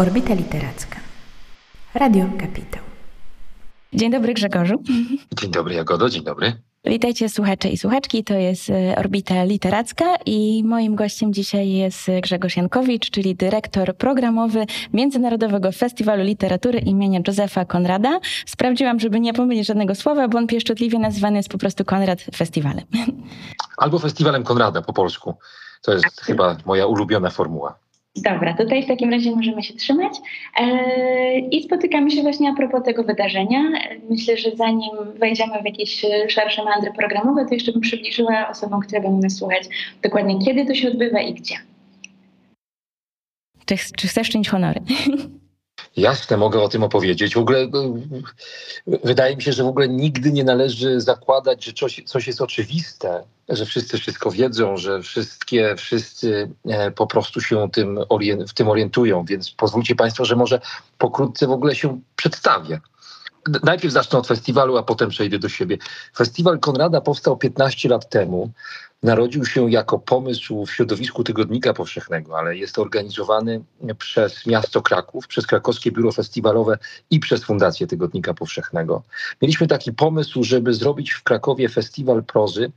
Orbita Literacka. Radio Kapitał. Dzień dobry Grzegorzu. Dzień dobry Jagodo, dzień dobry. Witajcie słuchacze i słuchaczki, to jest e, Orbita Literacka i moim gościem dzisiaj jest Grzegorz Jankowicz, czyli dyrektor programowy Międzynarodowego Festiwalu Literatury imienia Józefa Konrada. Sprawdziłam, żeby nie pomylić żadnego słowa, bo on pieszczotliwie nazywany jest po prostu Konrad Festiwalem. Albo Festiwalem Konrada po polsku. To jest chyba moja ulubiona formuła. Dobra, tutaj w takim razie możemy się trzymać e, i spotykamy się właśnie a propos tego wydarzenia. Myślę, że zanim wejdziemy w jakieś szersze mandry programowe, to jeszcze bym przybliżyła osobom, które będą nas słuchać dokładnie kiedy to się odbywa i gdzie. Czy, czy chcesz czynić honory? Jasne, mogę o tym opowiedzieć. W ogóle e, wydaje mi się, że w ogóle nigdy nie należy zakładać, że coś, coś jest oczywiste, że wszyscy wszystko wiedzą, że wszystkie, wszyscy e, po prostu się tym w tym orientują. Więc pozwólcie Państwo, że może pokrótce w ogóle się przedstawię. Najpierw zacznę od festiwalu, a potem przejdę do siebie. Festiwal Konrada powstał 15 lat temu narodził się jako pomysł w środowisku Tygodnika Powszechnego, ale jest organizowany przez miasto Kraków, przez krakowskie biuro festiwalowe i przez Fundację Tygodnika Powszechnego. Mieliśmy taki pomysł, żeby zrobić w Krakowie festiwal prozy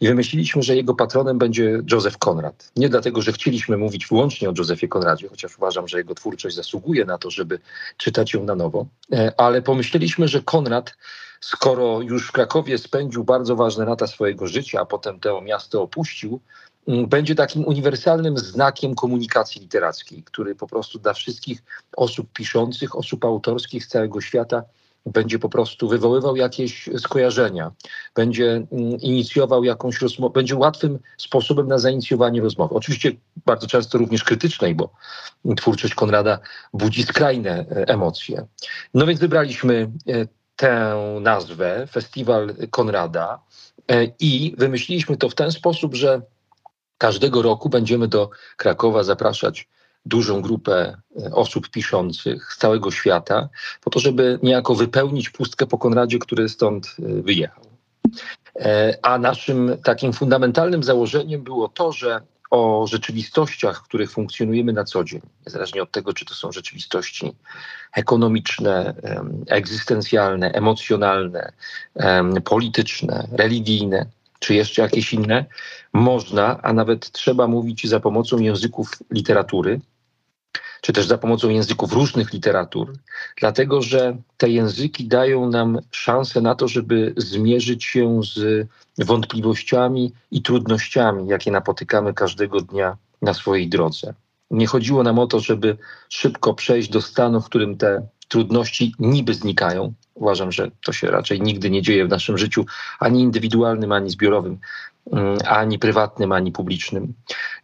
i wymyśliliśmy, że jego patronem będzie Józef Konrad. Nie dlatego, że chcieliśmy mówić wyłącznie o Józefie Konradzie, chociaż uważam, że jego twórczość zasługuje na to, żeby czytać ją na nowo, e, ale pomyśleliśmy, że Konrad skoro już w Krakowie spędził bardzo ważne lata swojego życia, a potem to miasto opuścił, będzie takim uniwersalnym znakiem komunikacji literackiej, który po prostu dla wszystkich osób piszących, osób autorskich z całego świata będzie po prostu wywoływał jakieś skojarzenia, będzie mm, inicjował jakąś rozmowę, będzie łatwym sposobem na zainicjowanie rozmowy. Oczywiście bardzo często również krytycznej, bo twórczość Konrada budzi skrajne e, emocje. No więc wybraliśmy e, tę nazwę, Festiwal Konrada, e, i wymyśliliśmy to w ten sposób, że każdego roku będziemy do Krakowa zapraszać dużą grupę e, osób piszących z całego świata, po to, żeby niejako wypełnić pustkę po Konradzie, który stąd e, wyjechał. A naszym takim fundamentalnym założeniem było to, że o rzeczywistościach, w których funkcjonujemy na co dzień, niezależnie od tego, czy to są rzeczywistości ekonomiczne, egzystencjalne, emocjonalne, polityczne, religijne, czy jeszcze jakieś inne, można, a nawet trzeba mówić za pomocą języków literatury, czy też za pomocą języków różnych literatur, dlatego że te języki dają nam szansę na to, żeby zmierzyć się z wątpliwościami i trudnościami, jakie napotykamy każdego dnia na swojej drodze. Nie chodziło nam o to, żeby szybko przejść do stanu, w którym te trudności niby znikają. Uważam, że to się raczej nigdy nie dzieje w naszym życiu, ani indywidualnym, ani zbiorowym. Mm, ani prywatnym, ani publicznym.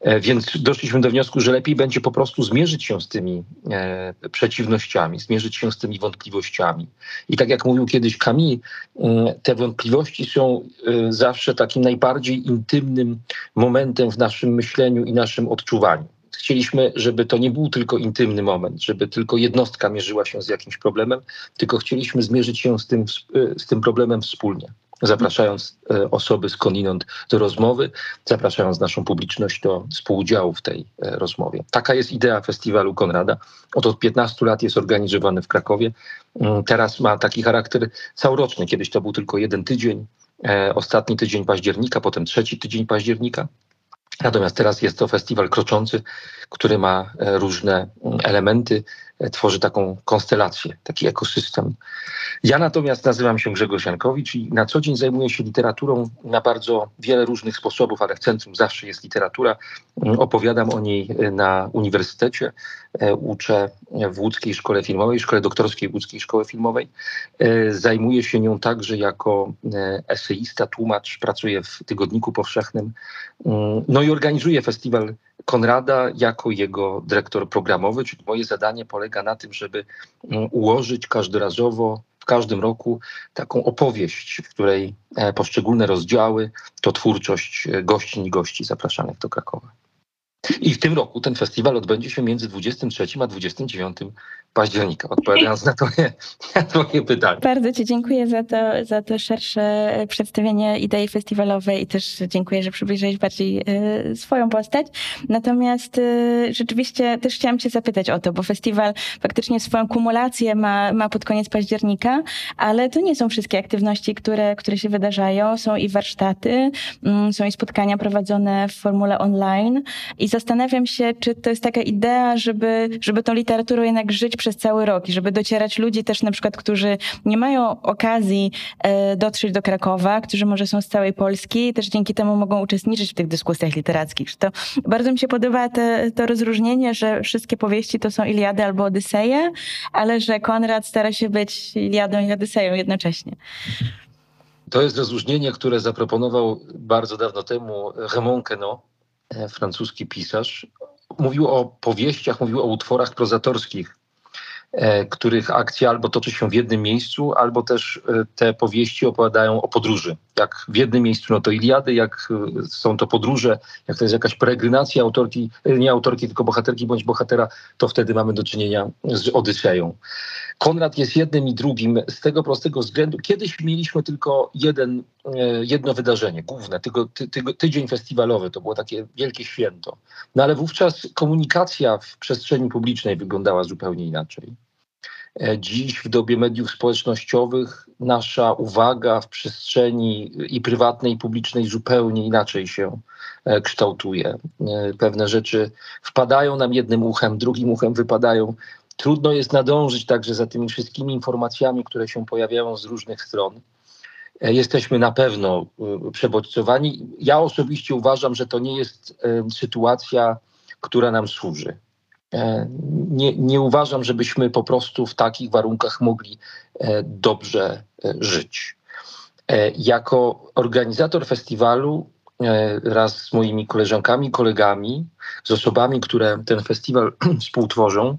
E, więc doszliśmy do wniosku, że lepiej będzie po prostu zmierzyć się z tymi e, przeciwnościami, zmierzyć się z tymi wątpliwościami. I tak jak mówił kiedyś Camille, mm, te wątpliwości są e, zawsze takim najbardziej intymnym momentem w naszym myśleniu i naszym odczuwaniu. Chcieliśmy, żeby to nie był tylko intymny moment, żeby tylko jednostka mierzyła się z jakimś problemem, tylko chcieliśmy zmierzyć się z tym, z tym problemem wspólnie zapraszając e, osoby skądinąd do rozmowy, zapraszając naszą publiczność do współudziału w tej e, rozmowie. Taka jest idea festiwalu Konrada. Od 15 lat jest organizowany w Krakowie. Mm, teraz ma taki charakter całoroczny. Kiedyś to był tylko jeden tydzień, e, ostatni tydzień października, potem trzeci tydzień października. Natomiast teraz jest to festiwal kroczący, który ma różne mm, elementy, tworzy taką konstelację, taki ekosystem. Ja natomiast nazywam się Grzegorz Jankowicz i na co dzień zajmuję się literaturą na bardzo wiele różnych sposobów, ale w centrum zawsze jest literatura. Mm, opowiadam o niej e, na uniwersytecie, e, uczę w Łódzkiej Szkole Filmowej, Szkole Doktorskiej Łódzkiej Szkoły Filmowej. Zajmuję się nią także jako eseista, tłumacz, pracuję w Tygodniku Powszechnym. Mm, no i organizuję festiwal Konrada jako jego dyrektor programowy, czyli moje zadanie polega na tym, żeby mm, ułożyć każdorazowo w każdym roku taką opowieść, w której e, poszczególne rozdziały to twórczość e, gościń i gości zapraszanych do Krakowa. I w tym roku ten festiwal odbędzie się między 23 a 29 października, odpowiadając na twoje, na twoje pytanie. Bardzo Ci dziękuję za to, za to szersze przedstawienie idei festiwalowej i też dziękuję, że przybliżyłeś bardziej y, swoją postać. Natomiast y, rzeczywiście też chciałam Cię zapytać o to, bo festiwal faktycznie swoją kumulację ma, ma pod koniec października, ale to nie są wszystkie aktywności, które, które się wydarzają. Są i warsztaty, y, są i spotkania prowadzone w formule online i zastanawiam się, czy to jest taka idea, żeby, żeby tą literaturą jednak żyć przez cały rok i żeby docierać ludzi też na przykład, którzy nie mają okazji e, dotrzeć do Krakowa, którzy może są z całej Polski i też dzięki temu mogą uczestniczyć w tych dyskusjach literackich. To bardzo mi się podoba te, to rozróżnienie, że wszystkie powieści to są Iliady albo Odyseje, ale że Konrad stara się być Iliadą i Odyseją jednocześnie. To jest rozróżnienie, które zaproponował bardzo dawno temu Raymond Queneau, e, francuski pisarz. Mówił o powieściach, mówił o utworach prozatorskich, których akcja albo toczy się w jednym miejscu, albo też e, te powieści opowiadają o podróży. Jak w jednym miejscu, no to Iliady, jak e, są to podróże, jak to jest jakaś peregrinacja autorki, nie autorki, tylko bohaterki bądź bohatera, to wtedy mamy do czynienia z Odyseją. Konrad jest jednym i drugim z tego prostego względu. Kiedyś mieliśmy tylko jeden, jedno wydarzenie, główne, ty, tydzień festiwalowy, to było takie wielkie święto. No ale wówczas komunikacja w przestrzeni publicznej wyglądała zupełnie inaczej. E, dziś w dobie mediów społecznościowych nasza uwaga w przestrzeni i prywatnej, i publicznej zupełnie inaczej się e, kształtuje. E, pewne rzeczy wpadają nam jednym uchem, drugim uchem wypadają. Trudno jest nadążyć także za tymi wszystkimi informacjami, które się pojawiają z różnych stron. Jesteśmy na pewno przebodźcowani. Ja osobiście uważam, że to nie jest sytuacja, która nam służy. E, nie, nie uważam, żebyśmy po prostu w takich warunkach mogli e, dobrze e, żyć. Jako organizator festiwalu raz z moimi koleżankami, kolegami, z osobami, które ten festiwal współtworzą,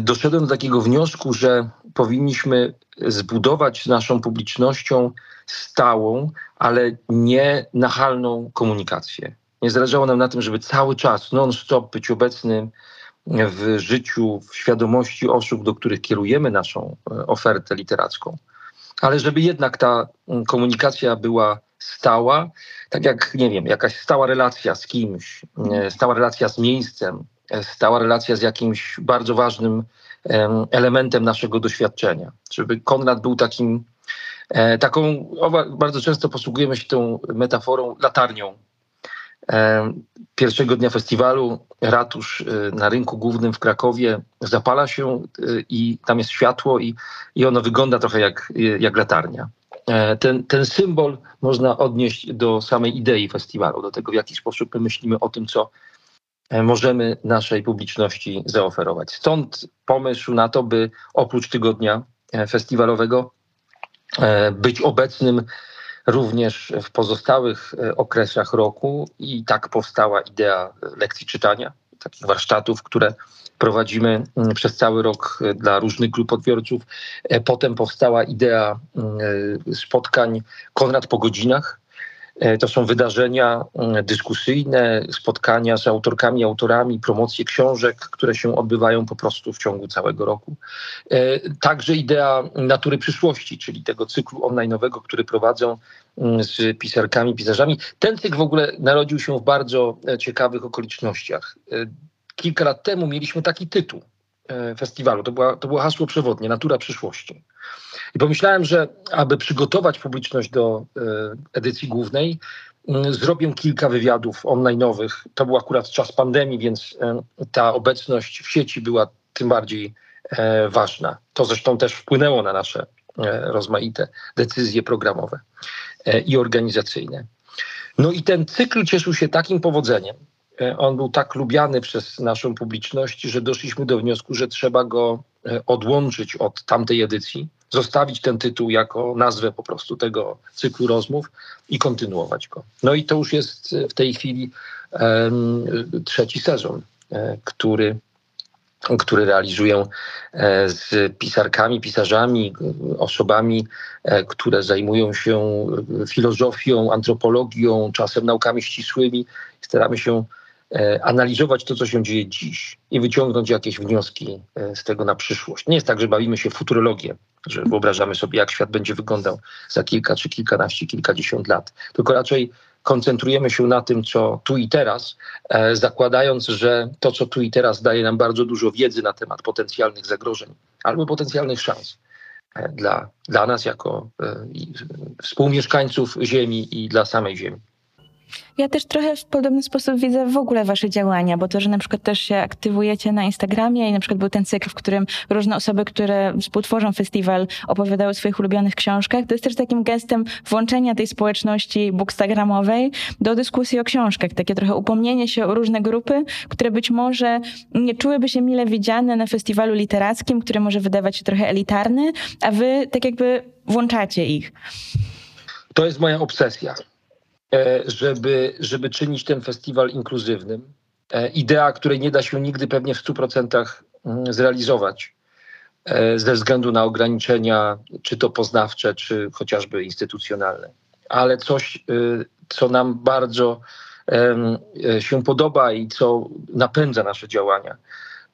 doszedłem do takiego wniosku, że powinniśmy zbudować z naszą publicznością stałą, ale nie nachalną komunikację. Nie zależało nam na tym, żeby cały czas non-stop być obecnym w życiu, w świadomości osób, do których kierujemy naszą e, ofertę literacką, ale żeby jednak ta mm, komunikacja była stała, tak jak, nie wiem, jakaś stała relacja z kimś, e, stała relacja z miejscem, e, stała relacja z jakimś bardzo ważnym elementem naszego doświadczenia. Żeby Konrad był takim, taką, bardzo często posługujemy się tą metaforą, latarnią Pierwszego dnia festiwalu ratusz y, na rynku głównym w Krakowie zapala się y, i tam jest światło i, i ono wygląda trochę jak, y, jak latarnia. E, ten, ten symbol można odnieść do samej idei festiwalu, do tego w jaki sposób my myślimy o tym, co e, możemy naszej publiczności zaoferować. Stąd pomysł na to, by oprócz tygodnia e, festiwalowego być obecnym również w pozostałych e, okresach roku i tak powstała idea lekcji czytania, takich warsztatów, które prowadzimy mm, przez cały rok e, dla różnych grup odbiorców. E, potem powstała idea mm, spotkań Konrad po godzinach, E, to są wydarzenia mm, dyskusyjne, spotkania z autorkami, autorami, promocje książek, które się odbywają po prostu w ciągu całego roku. E, także idea natury przyszłości, czyli tego cyklu online'owego, który prowadzą mm, z pisarkami, pisarzami. Ten cykl w ogóle narodził się w bardzo e, ciekawych okolicznościach. Kilka lat temu mieliśmy taki tytuł festiwalu. To, była, to było hasło przewodnie, Natura przyszłości. I pomyślałem, że aby przygotować publiczność do e, edycji głównej, mm, zrobię kilka wywiadów online'owych. To był akurat czas pandemii, więc e, ta obecność w sieci była tym bardziej e, ważna. To zresztą też wpłynęło na nasze rozmaite decyzje programowe i organizacyjne. No i ten cykl cieszył się takim powodzeniem. On był tak lubiany przez naszą publiczność, że doszliśmy do wniosku, że trzeba go odłączyć od tamtej edycji zostawić ten tytuł jako nazwę po prostu tego cyklu rozmów i kontynuować go. No i to już jest w tej chwili um, trzeci sezon, e, który który realizuję e, z pisarkami, pisarzami, osobami, e, które zajmują się filozofią, antropologią, czasem naukami ścisłymi. Staramy się e, analizować to, co się dzieje dziś i wyciągnąć jakieś wnioski e, z tego na przyszłość. Nie jest tak, że bawimy się futurologię, że wyobrażamy sobie, jak świat będzie wyglądał za kilka czy kilkanaście, kilkadziesiąt lat, tylko raczej koncentrujemy się na tym, co tu i teraz, e, zakładając, że to, co tu i teraz daje nam bardzo dużo wiedzy na temat potencjalnych zagrożeń albo potencjalnych szans e, dla, dla nas jako e, współmieszkańców Ziemi i dla samej Ziemi. Ja też trochę w podobny sposób widzę w ogóle wasze działania, bo to, że na przykład też się aktywujecie na Instagramie i na przykład był ten cykl, w którym różne osoby, które współtworzą festiwal, opowiadały o swoich ulubionych książkach, to jest też takim gestem włączenia tej społeczności bookstagramowej do dyskusji o książkach. Takie trochę upomnienie się o różne grupy, które być może nie czułyby się mile widziane na festiwalu literackim, który może wydawać się trochę elitarny, a wy tak jakby włączacie ich. To jest moja obsesja. E, żeby, żeby czynić ten festiwal inkluzywnym. E, idea, której nie da się nigdy pewnie w 100% mm, zrealizować e, ze względu na ograniczenia, czy to poznawcze, czy chociażby instytucjonalne. Ale coś, co nam bardzo się podoba i co napędza nasze działania,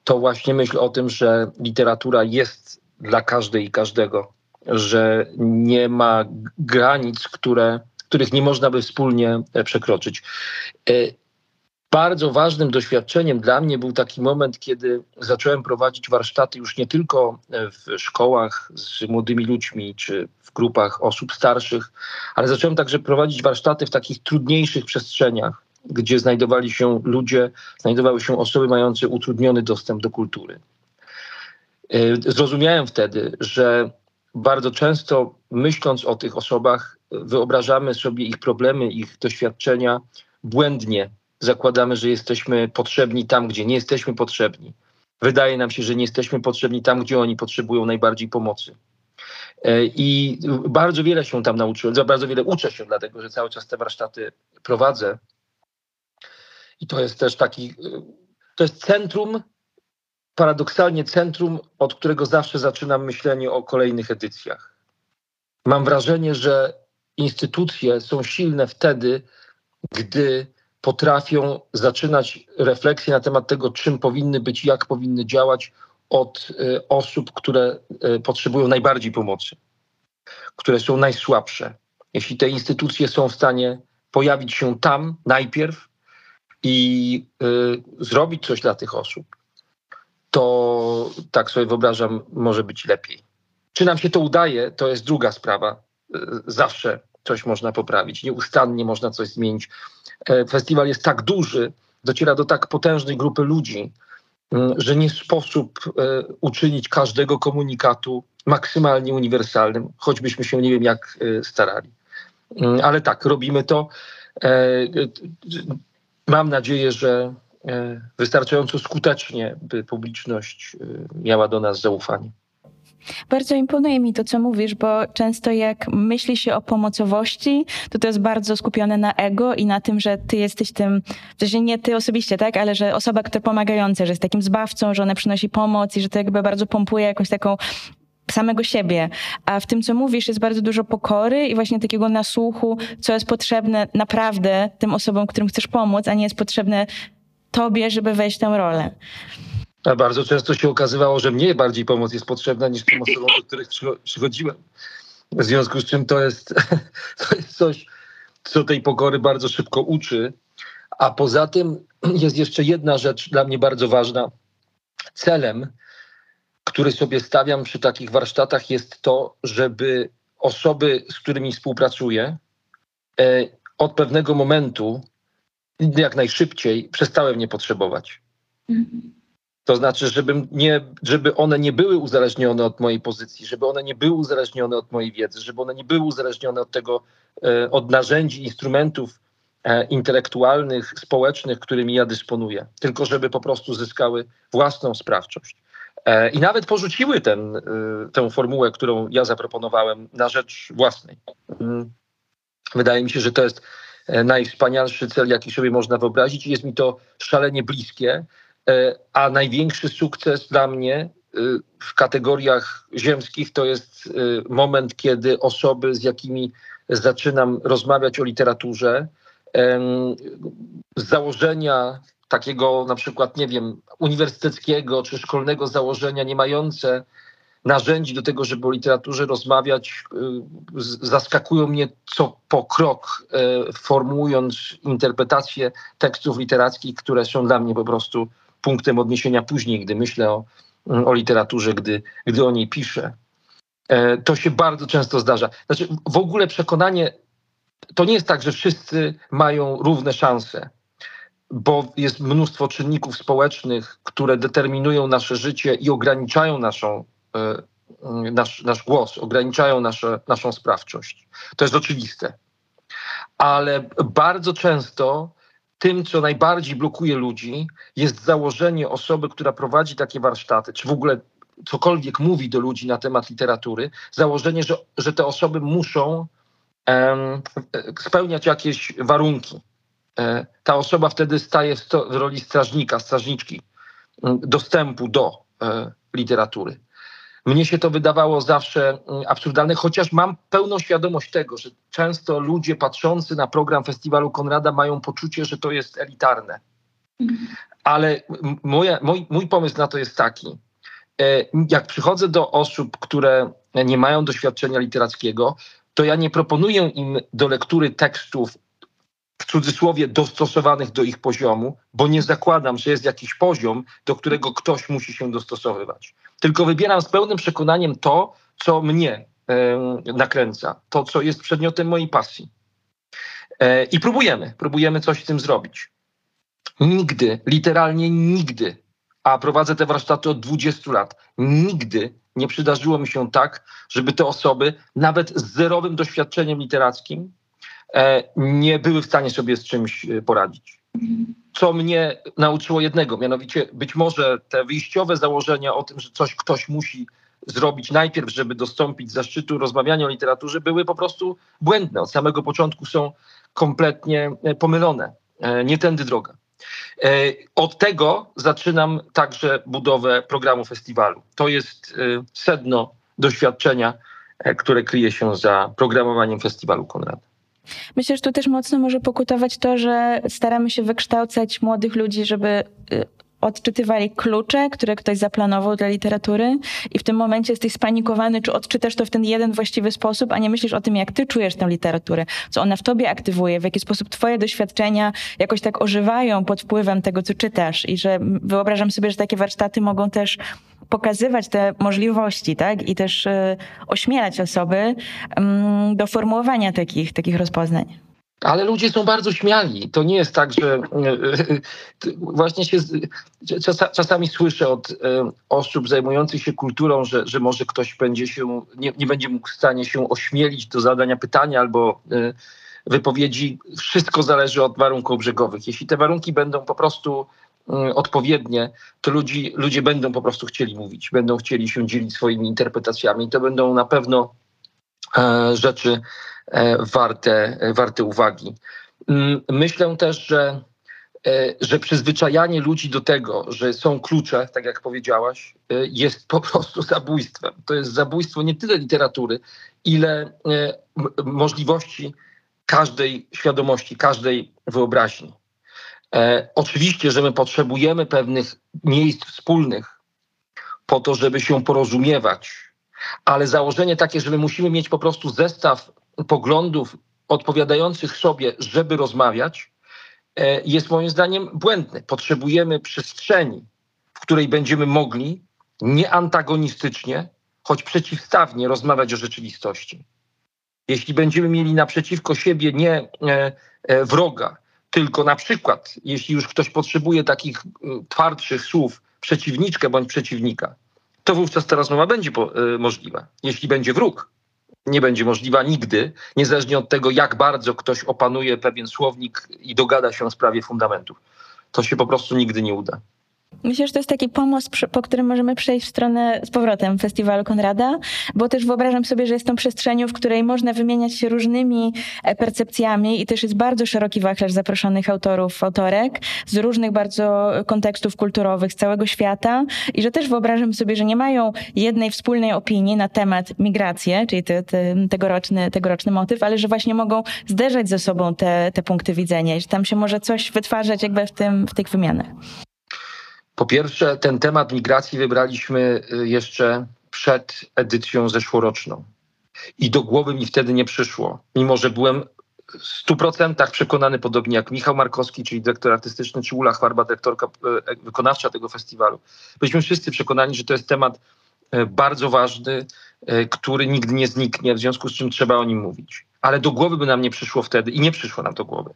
to właśnie myśl o tym, że literatura jest dla każdej i każdego, że nie ma granic, które których nie można by wspólnie e, przekroczyć. E, bardzo ważnym doświadczeniem dla mnie był taki moment, kiedy zacząłem prowadzić warsztaty już nie tylko e, w szkołach z młodymi ludźmi czy w grupach osób starszych, ale zacząłem także prowadzić warsztaty w takich trudniejszych przestrzeniach, gdzie znajdowali się ludzie, znajdowały się osoby mające utrudniony dostęp do kultury. Zrozumiałem wtedy, że bardzo często myśląc o tych osobach, wyobrażamy sobie ich problemy, ich doświadczenia błędnie. Zakładamy, że jesteśmy potrzebni tam, gdzie nie jesteśmy potrzebni. Wydaje nam się, że nie jesteśmy potrzebni tam, gdzie oni potrzebują najbardziej pomocy. E, I bardzo wiele się tam nauczyłem, bardzo wiele uczę się, dlatego że cały czas te warsztaty prowadzę. I to jest też taki, to jest centrum, paradoksalnie centrum, od którego zawsze zaczynam myślenie o kolejnych edycjach. Mam wrażenie, że instytucje są silne wtedy, gdy potrafią zaczynać refleksję na temat tego, czym powinny być, jak powinny działać od y, osób, które y, potrzebują najbardziej pomocy, które są najsłabsze. Jeśli te instytucje są w stanie pojawić się tam najpierw i y, zrobić coś dla tych osób, to tak sobie wyobrażam, może być lepiej. Czy nam się to udaje, to jest druga sprawa zawsze coś można poprawić, nieustannie można coś zmienić. E, festiwal jest tak duży, dociera do tak potężnej grupy ludzi, mm, że nie sposób e, uczynić każdego komunikatu maksymalnie uniwersalnym, choćbyśmy się nie wiem jak e, starali. Ale tak, robimy to. Mam nadzieję, że wystarczająco skutecznie, by publiczność miała do nas zaufanie. Bardzo imponuje mi to, co mówisz, bo często jak myśli się o pomocowości, to to jest bardzo skupione na ego i na tym, że ty jesteś tym, w sensie nie ty osobiście, tak, ale że osoba, która pomagająca, że jest takim zbawcą, że ona przynosi pomoc i że to jakby bardzo pompuje jakąś taką samego siebie. A w tym, co mówisz, jest bardzo dużo pokory i właśnie takiego nasłuchu, co jest potrzebne naprawdę tym osobom, którym chcesz pomóc, a nie jest potrzebne tobie, żeby wejść w tę rolę. A bardzo często się okazywało, że mnie bardziej pomoc jest potrzebna niż tym osobom, do których przychodziłem. W związku z czym to jest, to jest coś, co tej pokory bardzo szybko uczy. A poza tym jest jeszcze jedna rzecz dla mnie bardzo ważna. Celem, który sobie stawiam przy takich warsztatach, jest to, żeby osoby, z którymi współpracuję, e, od pewnego momentu, jak najszybciej, przestały mnie potrzebować. Mhm. To znaczy, żeby, nie, żeby one nie były uzależnione od mojej pozycji, żeby one nie były uzależnione od mojej wiedzy, żeby one nie były uzależnione od tego, e, od narzędzi, instrumentów e, intelektualnych, społecznych, którymi ja dysponuję, tylko żeby po prostu zyskały własną sprawczość. E, I nawet porzuciły ten, tę formułę, którą ja zaproponowałem na rzecz własnej. Mm. Wydaje mi się, że to jest najwspanialszy cel, jaki sobie można wyobrazić i jest mi to szalenie bliskie. E, a największy sukces dla mnie e, w kategoriach ziemskich to jest e, moment, kiedy osoby, z jakimi zaczynam rozmawiać o literaturze, z założenia takiego na przykład, nie wiem, uniwersyteckiego czy szkolnego założenia, nie mające narzędzi do tego, żeby o literaturze rozmawiać, zaskakują mnie co po krok, formułując interpretacje tekstów literackich, które są dla mnie po prostu punktem odniesienia później, gdy myślę o, o literaturze, gdy, gdy o niej piszę. E, to się bardzo często zdarza. Znaczy, w ogóle przekonanie to nie jest tak, że wszyscy mają równe szanse, bo jest mnóstwo czynników społecznych, które determinują nasze życie i ograniczają naszą, e, nasz, nasz głos, ograniczają nasze, naszą sprawczość. To jest oczywiste. Ale bardzo często tym, co najbardziej blokuje ludzi, jest założenie osoby, która prowadzi takie warsztaty, czy w ogóle cokolwiek mówi do ludzi na temat literatury, założenie, że, że te osoby muszą um, spełniać jakieś warunki. E, ta osoba wtedy staje w, sto, w roli strażnika, strażniczki dostępu do e, literatury. Mnie się to wydawało zawsze absurdalne, chociaż mam pełną świadomość tego, że często ludzie patrzący na program Festiwalu Konrada mają poczucie, że to jest elitarne. Ale moja, mój, mój pomysł na to jest taki. E, jak przychodzę do osób, które nie mają doświadczenia literackiego, to ja nie proponuję im do lektury tekstów w cudzysłowie dostosowanych do ich poziomu, bo nie zakładam, że jest jakiś poziom, do którego ktoś musi się dostosowywać. Tylko wybieram z pełnym przekonaniem to, co mnie nakręca, to, co jest przedmiotem mojej pasji. E, I próbujemy, próbujemy coś z tym zrobić. Nigdy, literalnie nigdy, a prowadzę te warsztaty od 20 lat, nigdy nie przydarzyło mi się tak, żeby te osoby, nawet z zerowym doświadczeniem literackim, e, nie były w stanie sobie z czymś e, poradzić. Co mnie nauczyło jednego, mianowicie być może te wyjściowe założenia o tym, że coś ktoś musi zrobić najpierw, żeby dostąpić zaszczytu rozmawiania o literaturze, były po prostu błędne. Od samego początku są kompletnie e, pomylone. Nie tędy droga. Od tego zaczynam także budowę programu festiwalu. To jest sedno doświadczenia, które kryje się za programowaniem festiwalu Konrada. Myślę, że tu też mocno może pokutować to, że staramy się wykształcać młodych ludzi, żeby y, odczytywali klucze, które ktoś zaplanował dla literatury i w tym momencie jesteś spanikowany, czy odczytasz to w ten jeden właściwy sposób, a nie myślisz o tym, jak ty czujesz tę literaturę, co ona w tobie aktywuje, w jaki sposób twoje doświadczenia jakoś tak ożywają pod wpływem tego, co czytasz i że wyobrażam sobie, że takie warsztaty mogą też pokazywać te możliwości, tak? I też y, ośmielać osoby y, do formułowania takich, takich rozpoznań. Ale ludzie są bardzo śmiali. To nie jest tak, że e, e, właśnie się czasami słyszę od e, osób zajmujących się kulturą, że, że może ktoś będzie się, nie, nie będzie mógł w stanie się ośmielić do zadania pytania albo wypowiedzi. Wszystko zależy od warunków brzegowych. Jeśli te warunki będą po prostu odpowiednie, to ludzi, ludzie będą po prostu chcieli mówić, będą chcieli się dzielić swoimi interpretacjami. To będą na pewno rzeczy E, warte, e, warte uwagi. Mm, myślę też, że, e, że przyzwyczajanie ludzi do tego, że są klucze, tak jak powiedziałaś, jest po prostu zabójstwem. To jest zabójstwo nie tyle literatury, ile możliwości każdej świadomości, każdej wyobraźni. Oczywiście, że my potrzebujemy pewnych miejsc wspólnych po to, żeby się porozumiewać, ale założenie takie, że my musimy mieć po prostu zestaw poglądów odpowiadających sobie, żeby rozmawiać, e, jest moim zdaniem błędny. Potrzebujemy przestrzeni, w której będziemy mogli nie antagonistycznie, choć przeciwstawnie rozmawiać o rzeczywistości. Jeśli będziemy mieli naprzeciwko siebie nie e, e, wroga, tylko na przykład, jeśli już ktoś potrzebuje takich twardszych słów, przeciwniczkę bądź przeciwnika, to wówczas ta rozmowa będzie możliwa. Jeśli będzie wróg, nie będzie możliwa nigdy, niezależnie od tego, jak bardzo ktoś opanuje pewien słownik i dogada się w sprawie fundamentów. To się po prostu nigdy nie uda. Myślę, że to jest taki pomost, po którym możemy przejść w stronę z powrotem festiwalu Konrada, bo też wyobrażam sobie, że jest tą przestrzenią, w której można wymieniać się różnymi e, percepcjami i też jest bardzo szeroki wachlarz zaproszonych autorów, autorek z różnych bardzo kontekstów kulturowych z całego świata i że też wyobrażam sobie, że nie mają jednej wspólnej opinii na temat migracji, czyli te, te, tegoroczny, tegoroczny motyw, ale że właśnie mogą zderzać ze sobą te, te punkty widzenia i że tam się może coś wytwarzać jakby w, tym, w tych wymianach. Po pierwsze, ten temat migracji wybraliśmy y, jeszcze przed edycją zeszłoroczną. I do głowy mi wtedy nie przyszło, mimo że byłem w 100% przekonany, podobnie jak Michał Markowski, czyli dyrektor artystyczny, czy Ula Chwarba, dyrektorka y, wykonawcza tego festiwalu. Byliśmy wszyscy przekonani, że to jest temat y, bardzo ważny, który nigdy nie zniknie, w związku z czym trzeba o nim mówić. Ale do głowy by nam nie przyszło wtedy, i nie przyszło nam do głowy,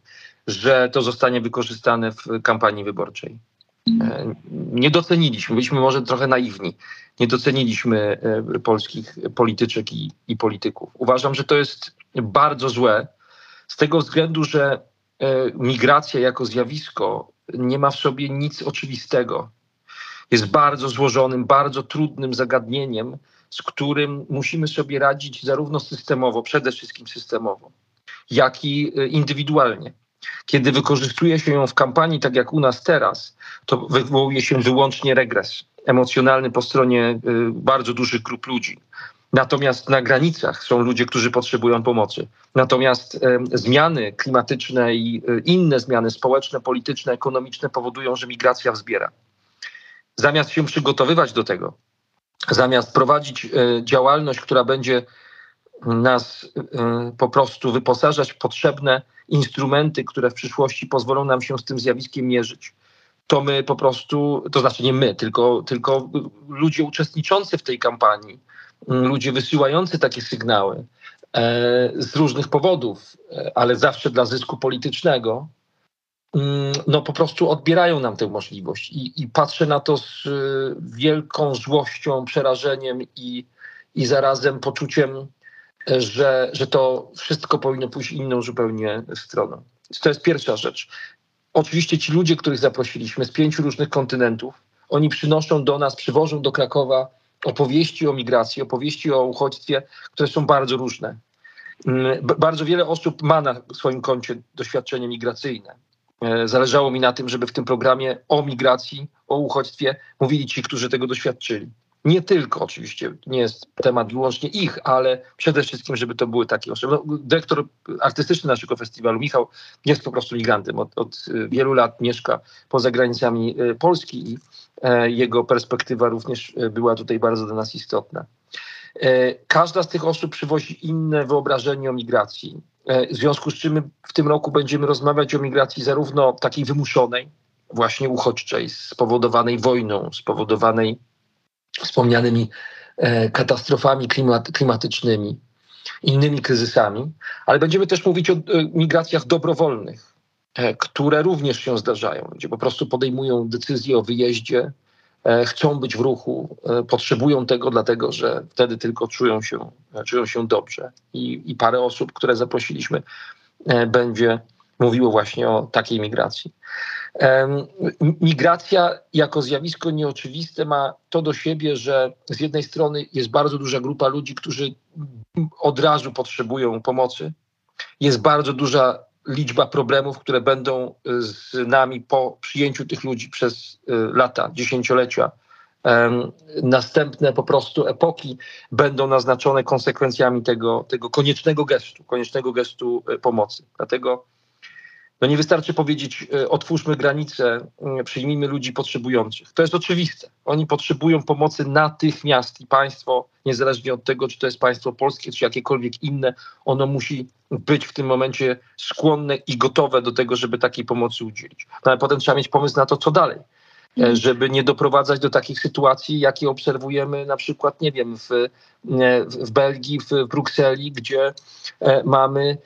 że to zostanie wykorzystane w kampanii wyborczej. E, nie doceniliśmy, byliśmy może trochę naiwni, nie doceniliśmy e, polskich polityczek i, i polityków. Uważam, że to jest bardzo złe z tego względu, że e, migracja jako zjawisko nie ma w sobie nic oczywistego. Jest bardzo złożonym, bardzo trudnym zagadnieniem, z którym musimy sobie radzić zarówno systemowo, przede wszystkim systemowo, jak i indywidualnie. Kiedy wykorzystuje się ją w kampanii, tak jak u nas teraz, to wywołuje się wyłącznie regres emocjonalny po stronie y, bardzo dużych grup ludzi. Natomiast na granicach są ludzie, którzy potrzebują pomocy. Natomiast y, zmiany klimatyczne i y, inne zmiany społeczne, polityczne, ekonomiczne powodują, że migracja wzbiera. Zamiast się przygotowywać do tego, zamiast prowadzić działalność, która będzie nas po prostu wyposażać w potrzebne instrumenty, które w przyszłości pozwolą nam się z tym zjawiskiem mierzyć, to my po prostu, to znaczy nie my, tylko, tylko ludzie uczestniczący w tej kampanii, mm, ludzie wysyłający takie sygnały e, z różnych powodów, e, ale zawsze dla zysku politycznego, mm, no po prostu odbierają nam tę możliwość. I, i patrzę na to z wielką złością, przerażeniem i, i zarazem poczuciem że, że to wszystko powinno pójść inną zupełnie stroną. To jest pierwsza rzecz. Oczywiście ci ludzie, których zaprosiliśmy z pięciu różnych kontynentów, oni przynoszą do nas, przywożą do Krakowa opowieści o migracji, opowieści o uchodźstwie, które są bardzo różne. Mm, bardzo wiele osób ma na swoim koncie doświadczenie migracyjne. E, zależało mi na tym, żeby w tym programie o migracji, o uchodźstwie mówili ci, którzy tego doświadczyli. Nie tylko oczywiście, nie jest temat wyłącznie ich, ale przede wszystkim, żeby to były takie osoby. No, dyrektor artystyczny naszego festiwalu, Michał, jest po prostu migrantem. Od, od wielu lat mieszka poza granicami e, Polski i e, jego perspektywa również e, była tutaj bardzo dla nas istotna. Każda z tych osób przywozi inne wyobrażenie o migracji. W związku z czym w tym roku będziemy rozmawiać o migracji zarówno takiej wymuszonej, właśnie uchodźczej, spowodowanej wojną, spowodowanej wspomnianymi e, katastrofami klimat, klimatycznymi, innymi kryzysami, ale będziemy też mówić o e, migracjach dobrowolnych, e, które również się zdarzają, gdzie po prostu podejmują decyzję o wyjeździe, chcą być w ruchu, potrzebują tego, dlatego że wtedy tylko czują się, czują się dobrze. I, I parę osób, które zaprosiliśmy, będzie mówiło właśnie o takiej migracji. Migracja jako zjawisko nieoczywiste ma to do siebie, że z jednej strony jest bardzo duża grupa ludzi, którzy od razu potrzebują pomocy. Jest bardzo duża liczba problemów, które będą z nami po przyjęciu tych ludzi przez y, lata, dziesięciolecia. Następne po prostu epoki będą naznaczone konsekwencjami tego, tego koniecznego gestu, koniecznego gestu y, pomocy. Dlatego no nie wystarczy powiedzieć, e, otwórzmy granice, przyjmijmy ludzi potrzebujących. To jest oczywiste. Oni potrzebują pomocy natychmiast i państwo, niezależnie od tego, czy to jest państwo polskie, czy jakiekolwiek inne, ono musi być w tym momencie skłonne i gotowe do tego, żeby takiej pomocy udzielić. No ale potem trzeba mieć pomysł na to, co dalej. E, mhm. Żeby nie doprowadzać do takich sytuacji, jakie obserwujemy na przykład, nie wiem, w, e, w Belgii, w Brukseli, gdzie mamy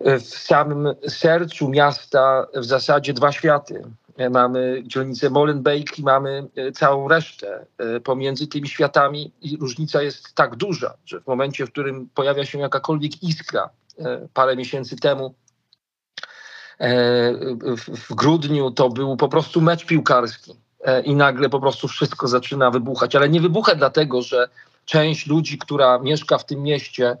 w samym sercu miasta w zasadzie dwa światy. Mamy dzielnicę Molenbeek i mamy e, całą resztę. E, pomiędzy tymi światami różnica jest tak duża, że w momencie, w którym pojawia się jakakolwiek iskra, e, parę miesięcy temu, w grudniu to był po prostu mecz piłkarski. i nagle po prostu wszystko zaczyna wybuchać. Ale nie wybucha dlatego, że część ludzi, która mieszka w tym mieście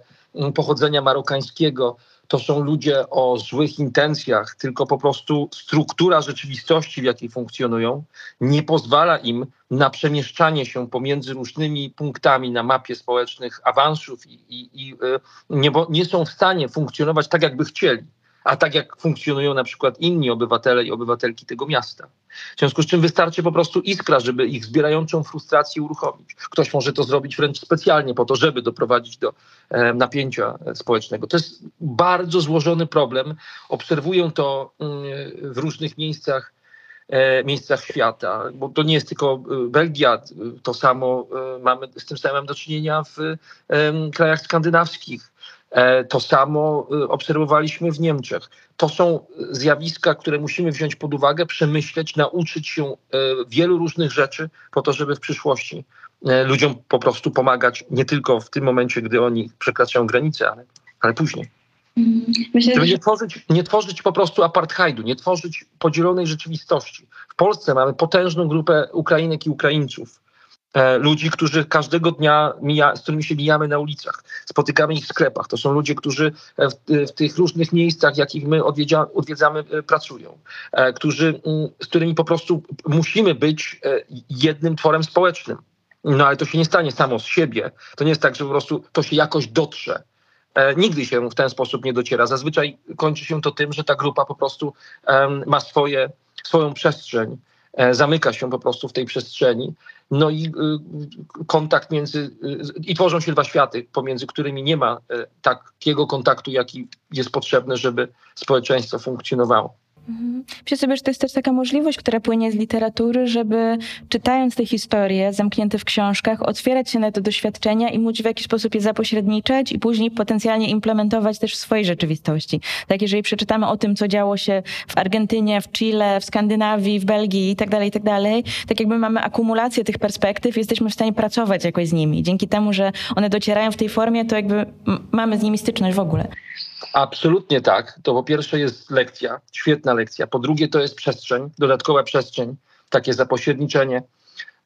pochodzenia marokańskiego, to są ludzie o złych intencjach, tylko po prostu struktura rzeczywistości, w jakiej funkcjonują, nie pozwala im na przemieszczanie się pomiędzy różnymi punktami na mapie społecznych awansów i, i, i y, nie, nie są w stanie funkcjonować tak, jakby chcieli a tak jak funkcjonują na przykład inni obywatele i obywatelki tego miasta. W związku z czym wystarczy po prostu iskra, żeby ich zbierającą frustrację uruchomić. Ktoś może to zrobić wręcz specjalnie po to, żeby doprowadzić do e, napięcia społecznego. To jest bardzo złożony problem. Obserwuję to y, w różnych miejscach e, miejscach świata, bo to nie jest tylko y, Belgia, to samo mamy z tym samym do czynienia w krajach skandynawskich. E, to samo y, obserwowaliśmy w Niemczech. To są zjawiska, które musimy wziąć pod uwagę, przemyśleć, nauczyć się e, wielu różnych rzeczy po to, żeby w przyszłości e, ludziom po prostu pomagać, nie tylko w tym momencie, gdy oni przekraczają granice, ale, ale później. Mhm. Myślę, żeby nie tworzyć, nie tworzyć po prostu apartheidu, nie tworzyć podzielonej rzeczywistości. W Polsce mamy potężną grupę Ukrainek i Ukraińców, ludzi, którzy każdego dnia, mija, z którymi się mijamy na ulicach, spotykamy ich w sklepach. To są ludzie, którzy w, w tych różnych miejscach, jakich my odwiedza, odwiedzamy, e, pracują, e, którzy, mm, z którymi po prostu musimy być jednym tworem społecznym. No ale to się nie stanie samo z siebie. To nie jest tak, że po prostu to się jakoś dotrze. Nigdy się w ten sposób nie dociera. Zazwyczaj kończy się to tym, że ta grupa po prostu ma swoje, swoją przestrzeń, zamyka się po prostu w tej przestrzeni no i y, kontakt między, y, i tworzą się dwa światy, pomiędzy którymi nie ma y, takiego kontaktu, jaki jest potrzebny, żeby społeczeństwo funkcjonowało. Mhm. Myślę sobie, że to jest też taka możliwość, która płynie z literatury, żeby czytając te historie zamknięte w książkach, otwierać się na te doświadczenia i móc w jakiś sposób je zapośredniczać i później potencjalnie implementować też w swojej rzeczywistości. Tak, jeżeli przeczytamy o tym, co działo się w Argentynie, w Chile, w Skandynawii, w Belgii i tak dalej, i tak dalej, tak jakby mamy akumulację tych perspektyw, jesteśmy w stanie pracować jakoś z nimi. Dzięki temu, że one docierają w tej formie, to jakby mamy z nimi styczność w ogóle. Absolutnie tak. To po pierwsze jest lekcja, świetna lekcja. Po drugie to jest przestrzeń, dodatkowa przestrzeń, takie zapośredniczenie.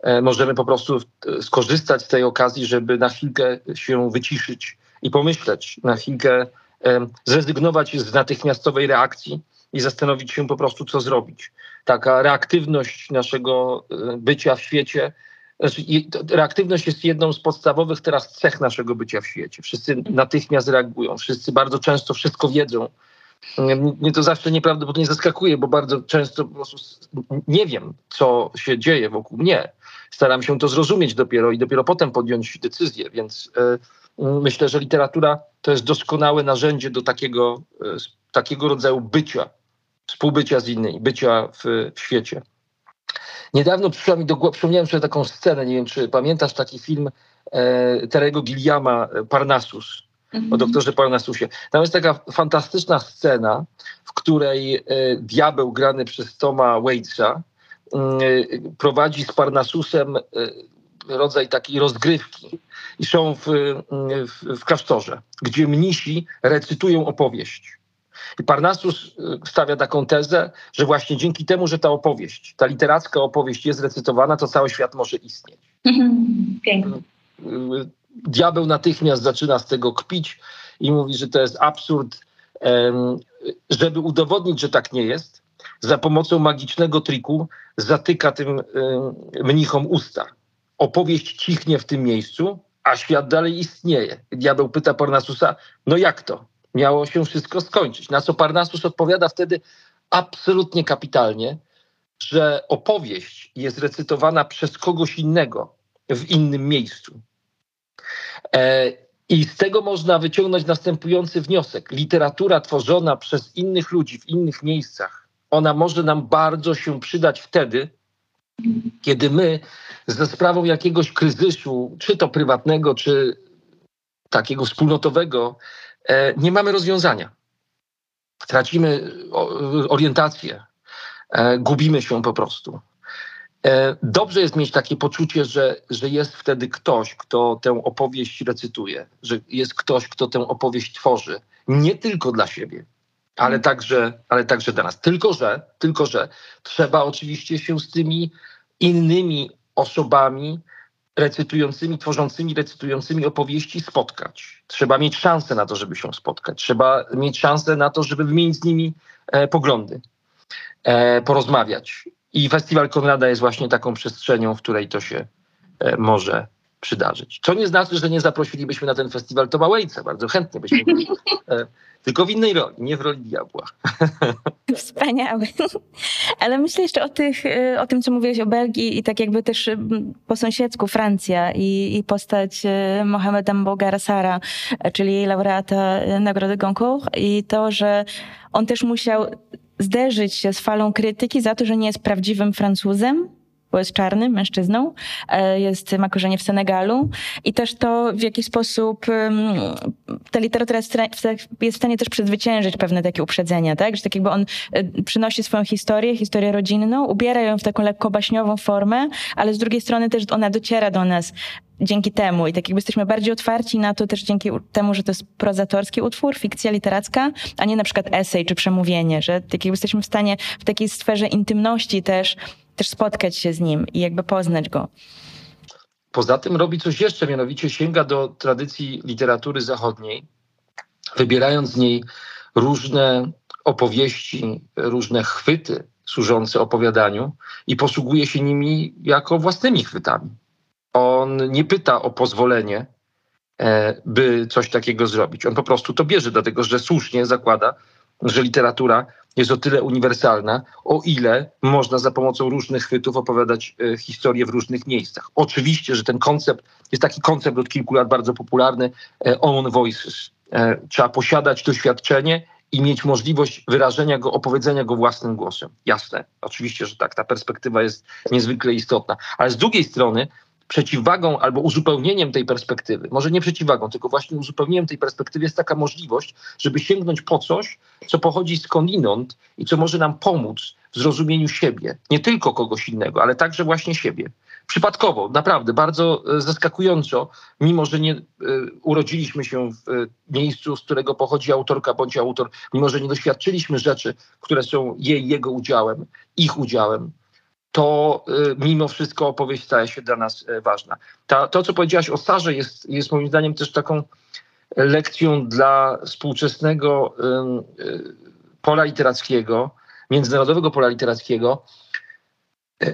E, możemy po prostu skorzystać z tej okazji, żeby na chwilkę się wyciszyć i pomyśleć, na chwilkę e, zrezygnować z natychmiastowej reakcji i zastanowić się po prostu, co zrobić. Taka reaktywność naszego e, bycia w świecie reaktywność jest jedną z podstawowych teraz cech naszego bycia w świecie. Wszyscy natychmiast reagują, wszyscy bardzo często wszystko wiedzą. Mnie to zawsze nieprawdopodobnie zaskakuje, bo bardzo często po prostu nie wiem, co się dzieje wokół mnie. Staram się to zrozumieć dopiero i dopiero potem podjąć decyzję, więc y, myślę, że literatura to jest doskonałe narzędzie do takiego, y, takiego rodzaju bycia, współbycia z innymi, bycia w, w świecie. Niedawno przyszła mi do głowy, przypomniałem sobie taką scenę, nie wiem czy pamiętasz taki film e, Terego Gilliama e, Parnassus, mhm. o doktorze Parnassusie. Tam jest taka fantastyczna scena, w której e, diabeł grany przez Toma Waitsa e, prowadzi z Parnassusem e, rodzaj takiej rozgrywki i są w, w, w klasztorze, gdzie mnisi recytują opowieść. I Parnassus y, stawia taką tezę, że właśnie dzięki temu, że ta opowieść, ta literacka opowieść jest recytowana, to cały świat może istnieć. Pięknie. Y, y, diabeł natychmiast zaczyna z tego kpić i mówi, że to jest absurd. Żeby udowodnić, że tak nie jest, za pomocą magicznego triku zatyka tym mnichom usta. Opowieść cichnie w tym miejscu, a świat dalej istnieje. Diabeł pyta Parnasusa, no jak to? Miało się wszystko skończyć. Na co Parnasus odpowiada wtedy absolutnie kapitalnie, że opowieść jest recytowana przez kogoś innego w innym miejscu. E, I z tego można wyciągnąć następujący wniosek. Literatura tworzona przez innych ludzi w innych miejscach, ona może nam bardzo się przydać wtedy, kiedy my ze sprawą jakiegoś kryzysu, czy to prywatnego, czy takiego wspólnotowego, nie mamy rozwiązania. Tracimy orientację, e, gubimy się po prostu. E, dobrze jest mieć takie poczucie, że, że jest wtedy ktoś, kto tę opowieść recytuje, że jest ktoś, kto tę opowieść tworzy. Nie tylko dla siebie, ale także, ale także dla nas. Tylko że, tylko, że trzeba oczywiście się z tymi innymi osobami recytującymi, tworzącymi, recytującymi opowieści spotkać. Trzeba mieć szansę na to, żeby się spotkać. Trzeba mieć szansę na to, żeby wymienić z nimi e, poglądy, e, porozmawiać. I Festiwal Konrada jest właśnie taką przestrzenią, w której to się e, może przydarzyć. Co nie znaczy, że nie zaprosilibyśmy na ten festiwal Toma Waitsa. Bardzo chętnie byśmy byli. E, tylko w innej roli, nie w roli diabła. Wspaniały. Ale myślę jeszcze o, tych, e, o tym, co mówiłeś o Belgii i tak jakby też po sąsiedzku Francja i, i postać e, Mohameda Mbogara czyli laureata Nagrody Goncourt i to, że on też musiał zderzyć się z falą krytyki za to, że nie jest prawdziwym Francuzem, bo jest czarnym mężczyzną, e, jest, ma korzenie w Senegalu i też to, w jaki sposób ta literatura jest w stanie też przezwyciężyć pewne takie uprzedzenia, tak? Że tak jakby on e, przynosi swoją historię, historię rodzinną, ubiera ją w taką lekko baśniową formę, ale z drugiej strony też ona dociera do nas dzięki temu i tak jakby jesteśmy bardziej otwarci na to też dzięki temu, że to jest prozatorski utwór, fikcja literacka, a nie na przykład esej czy przemówienie, że tak jakby jesteśmy w stanie w takiej sferze intymności też też spotkać się z nim i jakby poznać go. Poza tym robi coś jeszcze, mianowicie sięga do tradycji literatury zachodniej, wybierając z niej różne opowieści, różne chwyty służące opowiadaniu i posługuje się nimi jako własnymi chwytami. On nie pyta o pozwolenie, e, by coś takiego zrobić. On po prostu to bierze, dlatego że słusznie zakłada, że literatura jest o tyle uniwersalna, o ile można za pomocą różnych chwytów opowiadać e, historię w różnych miejscach. Oczywiście, że ten koncept jest taki koncept od kilku lat bardzo popularny, e, own voices. E, trzeba posiadać doświadczenie i mieć możliwość wyrażenia go, opowiedzenia go własnym głosem. Jasne, oczywiście, że tak, ta perspektywa jest niezwykle istotna. Ale z drugiej strony przeciwwagą albo uzupełnieniem tej perspektywy, może nie przeciwwagą, tylko właśnie uzupełnieniem tej perspektywy jest taka możliwość, żeby sięgnąć po coś, co pochodzi skądinąd i co może nam pomóc w zrozumieniu siebie, nie tylko kogoś innego, ale także właśnie siebie. Przypadkowo, naprawdę, bardzo e, zaskakująco, mimo że nie y, urodziliśmy się w y, miejscu, z którego pochodzi autorka bądź autor, mimo że nie doświadczyliśmy rzeczy, które są jej, jego udziałem, ich udziałem, to y, mimo wszystko opowieść staje się dla nas y, ważna. Ta, to, co powiedziałaś o Sarze, jest, jest moim zdaniem też taką lekcją dla współczesnego y, pola literackiego, międzynarodowego pola literackiego.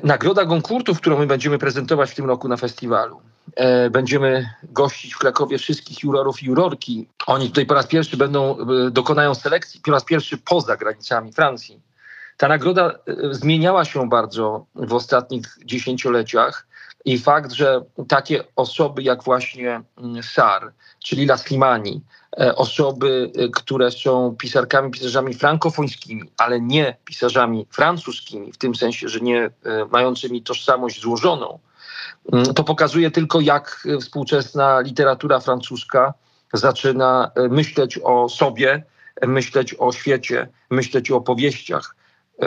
Nagroda Goncourtów, którą my będziemy prezentować w tym roku na festiwalu. Będziemy gościć w Krakowie wszystkich jurorów i jurorki. Oni tutaj po raz pierwszy będą, dokonają selekcji, po raz pierwszy poza granicami Francji ta nagroda e, zmieniała się bardzo w ostatnich dziesięcioleciach i fakt, że takie osoby jak właśnie mm, Sar, czyli Laslimani, e, osoby, e, które są pisarkami, pisarzami frankofońskimi, ale nie pisarzami francuskimi, w tym sensie, że nie mającymi tożsamość złożoną, mm, to pokazuje tylko, jak współczesna literatura francuska zaczyna myśleć o sobie, myśleć o świecie, myśleć o opowieściach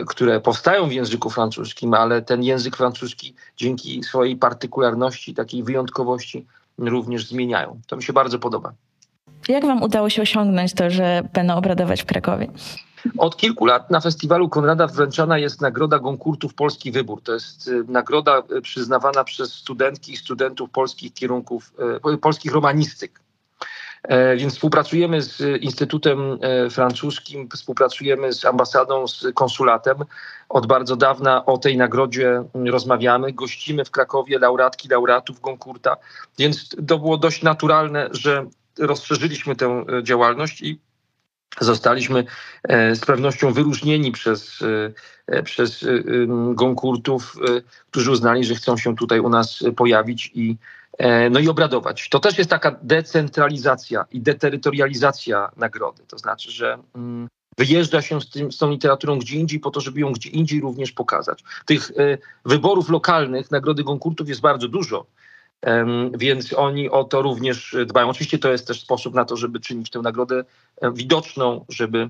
które powstają w języku francuskim, ale ten język francuski dzięki swojej partykularności, takiej wyjątkowości również zmieniają. To mi się bardzo podoba. Jak wam udało się osiągnąć to, że będą obradować w Krakowie? Od kilku lat na festiwalu Konrada wręczana jest nagroda Gonkurtów Polski Wybór. To jest y, nagroda y, przyznawana przez studentki i studentów polskich kierunków, y, polskich romanistyk. E, więc współpracujemy z Instytutem e, Francuskim, współpracujemy z ambasadą, z konsulatem. Od bardzo dawna o tej nagrodzie rozmawiamy. Gościmy w Krakowie laureatki, laureatów Gonkurta, więc to było dość naturalne, że rozszerzyliśmy tę e, działalność i zostaliśmy z pewnością wyróżnieni przez, przez Gonkurtów, którzy uznali, że chcą się tutaj u nas pojawić i no i obradować. To też jest taka decentralizacja i deterytorializacja nagrody. To znaczy, że mm, wyjeżdża się z, tym, z tą literaturą gdzie indziej po to, żeby ją gdzie indziej również pokazać. Tych e, wyborów lokalnych Nagrody Gonkurtów jest bardzo dużo. Więc oni o to również dbają. Oczywiście to jest też sposób na to, żeby czynić tę nagrodę e, widoczną, żeby E,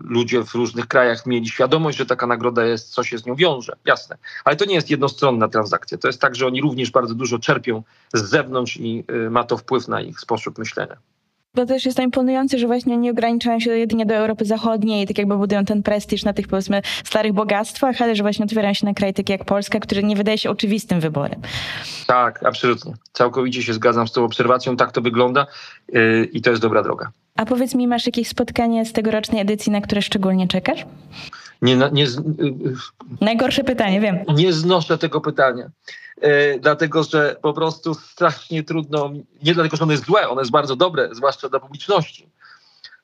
ludzie w różnych krajach mieli świadomość, że taka nagroda jest, co się z nią wiąże. Jasne. Ale to nie jest jednostronna transakcja. To jest tak, że oni również bardzo dużo czerpią z zewnątrz i e, ma to wpływ na ich sposób myślenia. To też jest to imponujące, że właśnie nie ograniczają się jedynie do Europy Zachodniej i tak jakby budują ten prestiż na tych powiedzmy starych bogactwach, ale że właśnie otwierają się na kraj taki jak Polska, który nie wydaje się oczywistym wyborem. Tak, absolutnie. Całkowicie się zgadzam z tą obserwacją. Tak to wygląda yy, i to jest dobra droga. A powiedz mi, masz jakieś spotkanie z tegorocznej edycji, na które szczególnie czekasz? Nie, nie, yy, Najgorsze pytanie, wiem. Nie znoszę tego pytania. Yy, dlatego, że po prostu strasznie trudno, nie dlatego, że ono jest złe, ono jest bardzo dobre, zwłaszcza dla publiczności,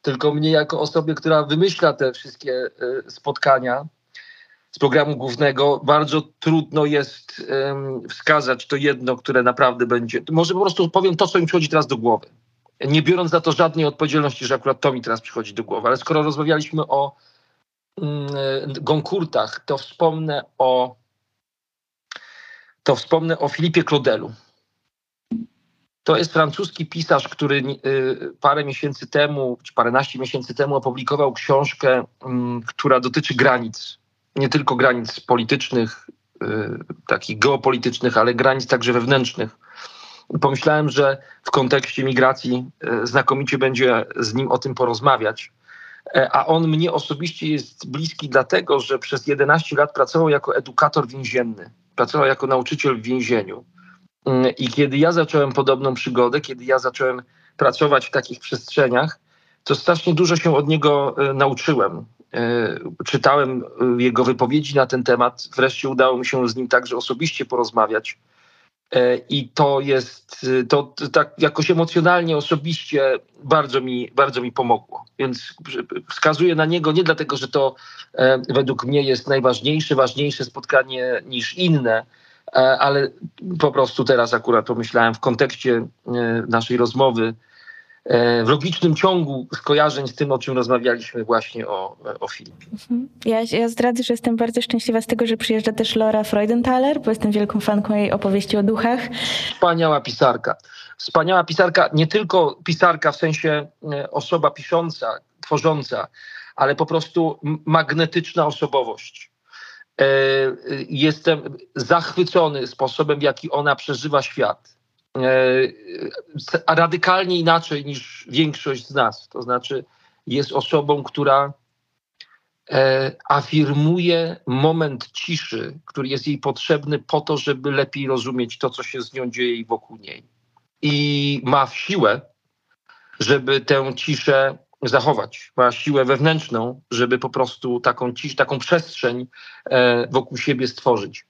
tylko mnie jako osobie, która wymyśla te wszystkie yy, spotkania z programu głównego, bardzo trudno jest yy, wskazać to jedno, które naprawdę będzie. Może po prostu powiem to, co mi przychodzi teraz do głowy. Nie biorąc za to żadnej odpowiedzialności, że akurat to mi teraz przychodzi do głowy, ale skoro rozmawialiśmy o Goncourtach, to wspomnę o to wspomnę o Filipie Claudelu. To jest francuski pisarz, który parę miesięcy temu, czy paręnaście miesięcy temu opublikował książkę, która dotyczy granic. Nie tylko granic politycznych, takich geopolitycznych, ale granic także wewnętrznych. Pomyślałem, że w kontekście migracji znakomicie będzie z nim o tym porozmawiać a on mnie osobiście jest bliski dlatego, że przez 11 lat pracował jako edukator więzienny, pracował jako nauczyciel w więzieniu. I kiedy ja zacząłem podobną przygodę, kiedy ja zacząłem pracować w takich przestrzeniach, to strasznie dużo się od niego nauczyłem. Czytałem jego wypowiedzi na ten temat, wreszcie udało mi się z nim także osobiście porozmawiać. I to jest, to tak jakoś emocjonalnie, osobiście bardzo mi, bardzo mi pomogło. Więc wskazuję na niego nie dlatego, że to według mnie jest najważniejsze, ważniejsze spotkanie niż inne, ale po prostu teraz akurat pomyślałem w kontekście naszej rozmowy, w logicznym ciągu skojarzeń z tym, o czym rozmawialiśmy właśnie o, o Filipie. Ja, ja zdradzę, że jestem bardzo szczęśliwa z tego, że przyjeżdża też Laura Freudenthaler, bo jestem wielką fanką jej opowieści o duchach. Wspaniała pisarka. Wspaniała pisarka, nie tylko pisarka w sensie osoba pisząca, tworząca, ale po prostu magnetyczna osobowość. Jestem zachwycony sposobem, w jaki ona przeżywa świat radykalnie inaczej niż większość z nas. To znaczy, jest osobą, która afirmuje moment ciszy, który jest jej potrzebny po to, żeby lepiej rozumieć to, co się z nią dzieje i wokół niej. I ma siłę, żeby tę ciszę zachować. Ma siłę wewnętrzną, żeby po prostu taką ciszę, taką przestrzeń wokół siebie stworzyć.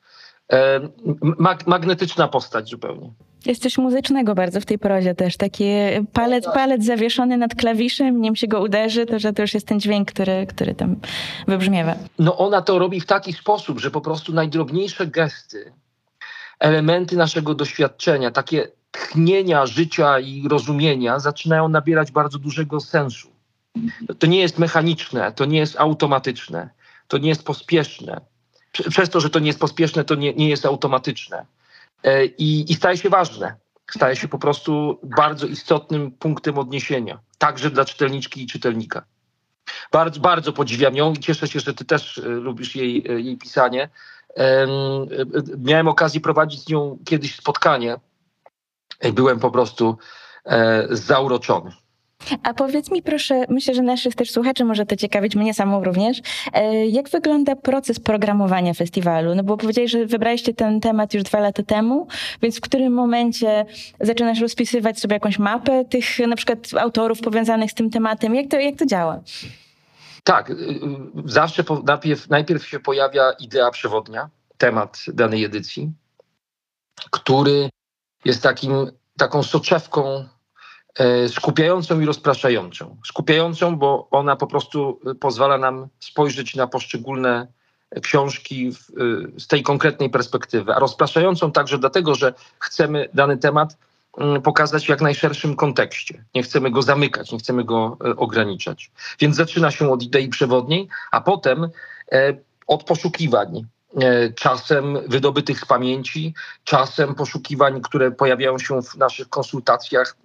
Magnetyczna postać zupełnie. Jest coś muzycznego bardzo w tej prozie też. Taki palec, palec zawieszony nad klawiszem, nim się go uderzy, to że to już jest ten dźwięk, który, który tam wybrzmiewa. No ona to robi w taki sposób, że po prostu najdrobniejsze gesty, elementy naszego doświadczenia, takie tchnienia życia i rozumienia zaczynają nabierać bardzo dużego sensu. To nie jest mechaniczne, to nie jest automatyczne, to nie jest pospieszne. Przez to, że to nie jest pospieszne, to nie, nie jest automatyczne. I, I staje się ważne. Staje się po prostu bardzo istotnym punktem odniesienia, także dla czytelniczki i czytelnika. Bardzo, bardzo podziwiam ją i cieszę się, że ty też lubisz jej, jej pisanie. Miałem okazję prowadzić z nią kiedyś spotkanie byłem po prostu zauroczony. A powiedz mi proszę, myślę, że naszych też słuchaczy może to ciekawić, mnie samą również, jak wygląda proces programowania festiwalu? No bo powiedziałeś, że wybraliście ten temat już dwa lata temu, więc w którym momencie zaczynasz rozpisywać sobie jakąś mapę tych na przykład autorów powiązanych z tym tematem? Jak to, jak to działa? Tak, zawsze najpierw, najpierw się pojawia idea przewodnia, temat danej edycji, który jest takim, taką soczewką skupiającą i rozpraszającą. Skupiającą, bo ona po prostu pozwala nam spojrzeć na poszczególne książki w, z tej konkretnej perspektywy, a rozpraszającą także dlatego, że chcemy dany temat pokazać w jak najszerszym kontekście. Nie chcemy go zamykać, nie chcemy go ograniczać. Więc zaczyna się od idei przewodniej, a potem od poszukiwań. Czasem wydobytych z pamięci, czasem poszukiwań, które pojawiają się w naszych konsultacjach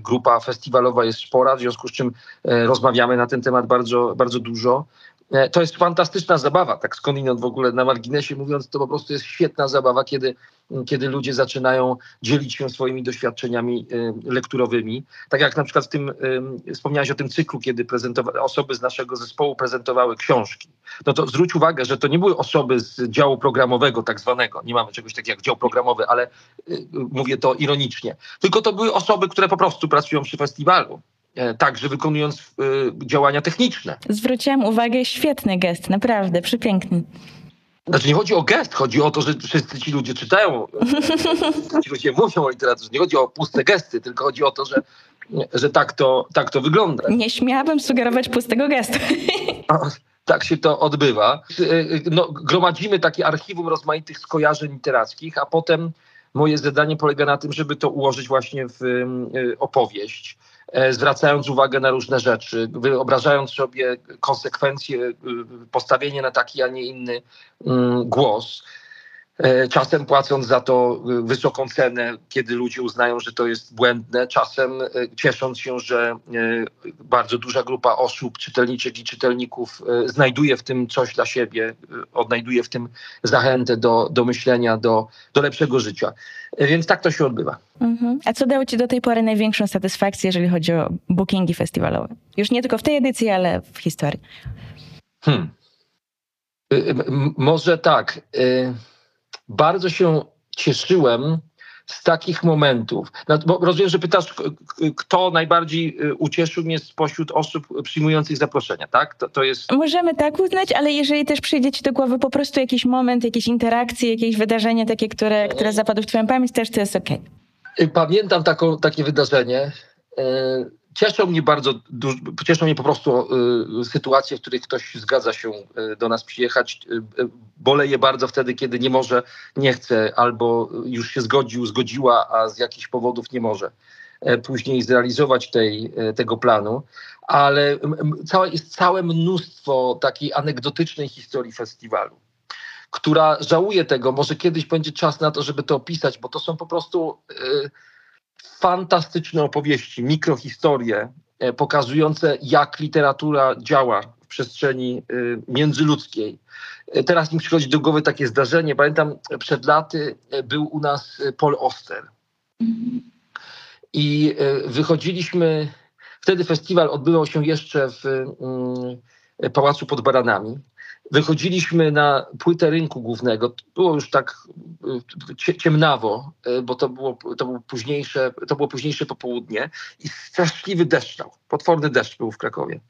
grupa festiwalowa jest spora, w związku z czym rozmawiamy na ten temat bardzo, bardzo dużo. E, to jest fantastyczna zabawa, tak skądinąd w ogóle na marginesie mówiąc, to po prostu jest świetna zabawa, kiedy, kiedy ludzie zaczynają dzielić się swoimi doświadczeniami e, lekturowymi. Tak jak na przykład w tym, e, wspomniałeś o tym cyklu, kiedy osoby z naszego zespołu prezentowały książki. No to zwróć uwagę, że to nie były osoby z działu programowego tak zwanego, nie mamy czegoś takiego jak dział programowy, ale mówię to ironicznie, tylko to były osoby, które po prostu pracują przy festiwalu E, także wykonując e, działania techniczne. Zwróciłam uwagę, świetny gest, naprawdę, przepiękny. Znaczy nie chodzi o gest, chodzi o to, że wszyscy ci ludzie czytają, ci ludzie mówią o literaturze. Nie chodzi o puste gesty, tylko chodzi o to, że, że tak, to, tak to wygląda. Nie śmiałabym sugerować pustego gestu. tak się to odbywa. E, no, gromadzimy takie archiwum rozmaitych skojarzeń literackich, a potem moje zadanie polega na tym, żeby to ułożyć właśnie w opowieść. E, zwracając uwagę na różne rzeczy, wyobrażając sobie konsekwencje, y, postawienie na taki, a nie inny mm, głos. E, czasem płacąc za to y, wysoką cenę, kiedy ludzie uznają, że to jest błędne, czasem y, ciesząc się, że bardzo duża grupa osób, czytelniczek i czytelników znajduje w tym coś dla siebie, odnajduje w tym zachętę do, do myślenia, do, do lepszego życia. Więc tak to się odbywa. Mhm. A co dało Ci do tej pory największą satysfakcję, jeżeli chodzi o bookingi festiwalowe? Już nie tylko w tej edycji, ale w historii. Hmm. Może tak. Y bardzo się cieszyłem z takich momentów. Bo rozumiem, że pytasz, kto najbardziej y, ucieszył mnie spośród osób przyjmujących zaproszenia, tak? To, to jest... Możemy tak uznać, ale jeżeli też przyjdzie ci do głowy po prostu jakiś moment, jakieś interakcje, jakieś wydarzenie takie, które, które zapadły w twoją pamięć, też to jest okej. Okay. Pamiętam taką, takie wydarzenie. Y, cieszą mnie bardzo, cieszą mnie po prostu y, sytuacje, w których ktoś zgadza się y, do nas przyjechać. Y, boleje bardzo wtedy, kiedy nie może, nie chce, albo już się zgodził, zgodziła, a z jakichś powodów nie może e, później zrealizować tej, e, tego planu. Ale całe, jest całe mnóstwo takiej anegdotycznej historii festiwalu która żałuje tego. Może kiedyś będzie czas na to, żeby to opisać, bo to są po prostu fantastyczne opowieści, mikrohistorie e, pokazujące, jak literatura działa w przestrzeni e, międzyludzkiej. E, teraz mi przychodzi do głowy takie zdarzenie. Pamiętam, przed laty był u nas Paul Oster. I wychodziliśmy, wtedy festiwal odbywał się jeszcze w mm, Pałacu pod Baranami wychodziliśmy na płytę rynku głównego. Było już tak y, ciemnawo, y, bo to było, to było, późniejsze, to było późniejsze popołudnie i straszliwy deszcz. Potworny deszcz był w Krakowie.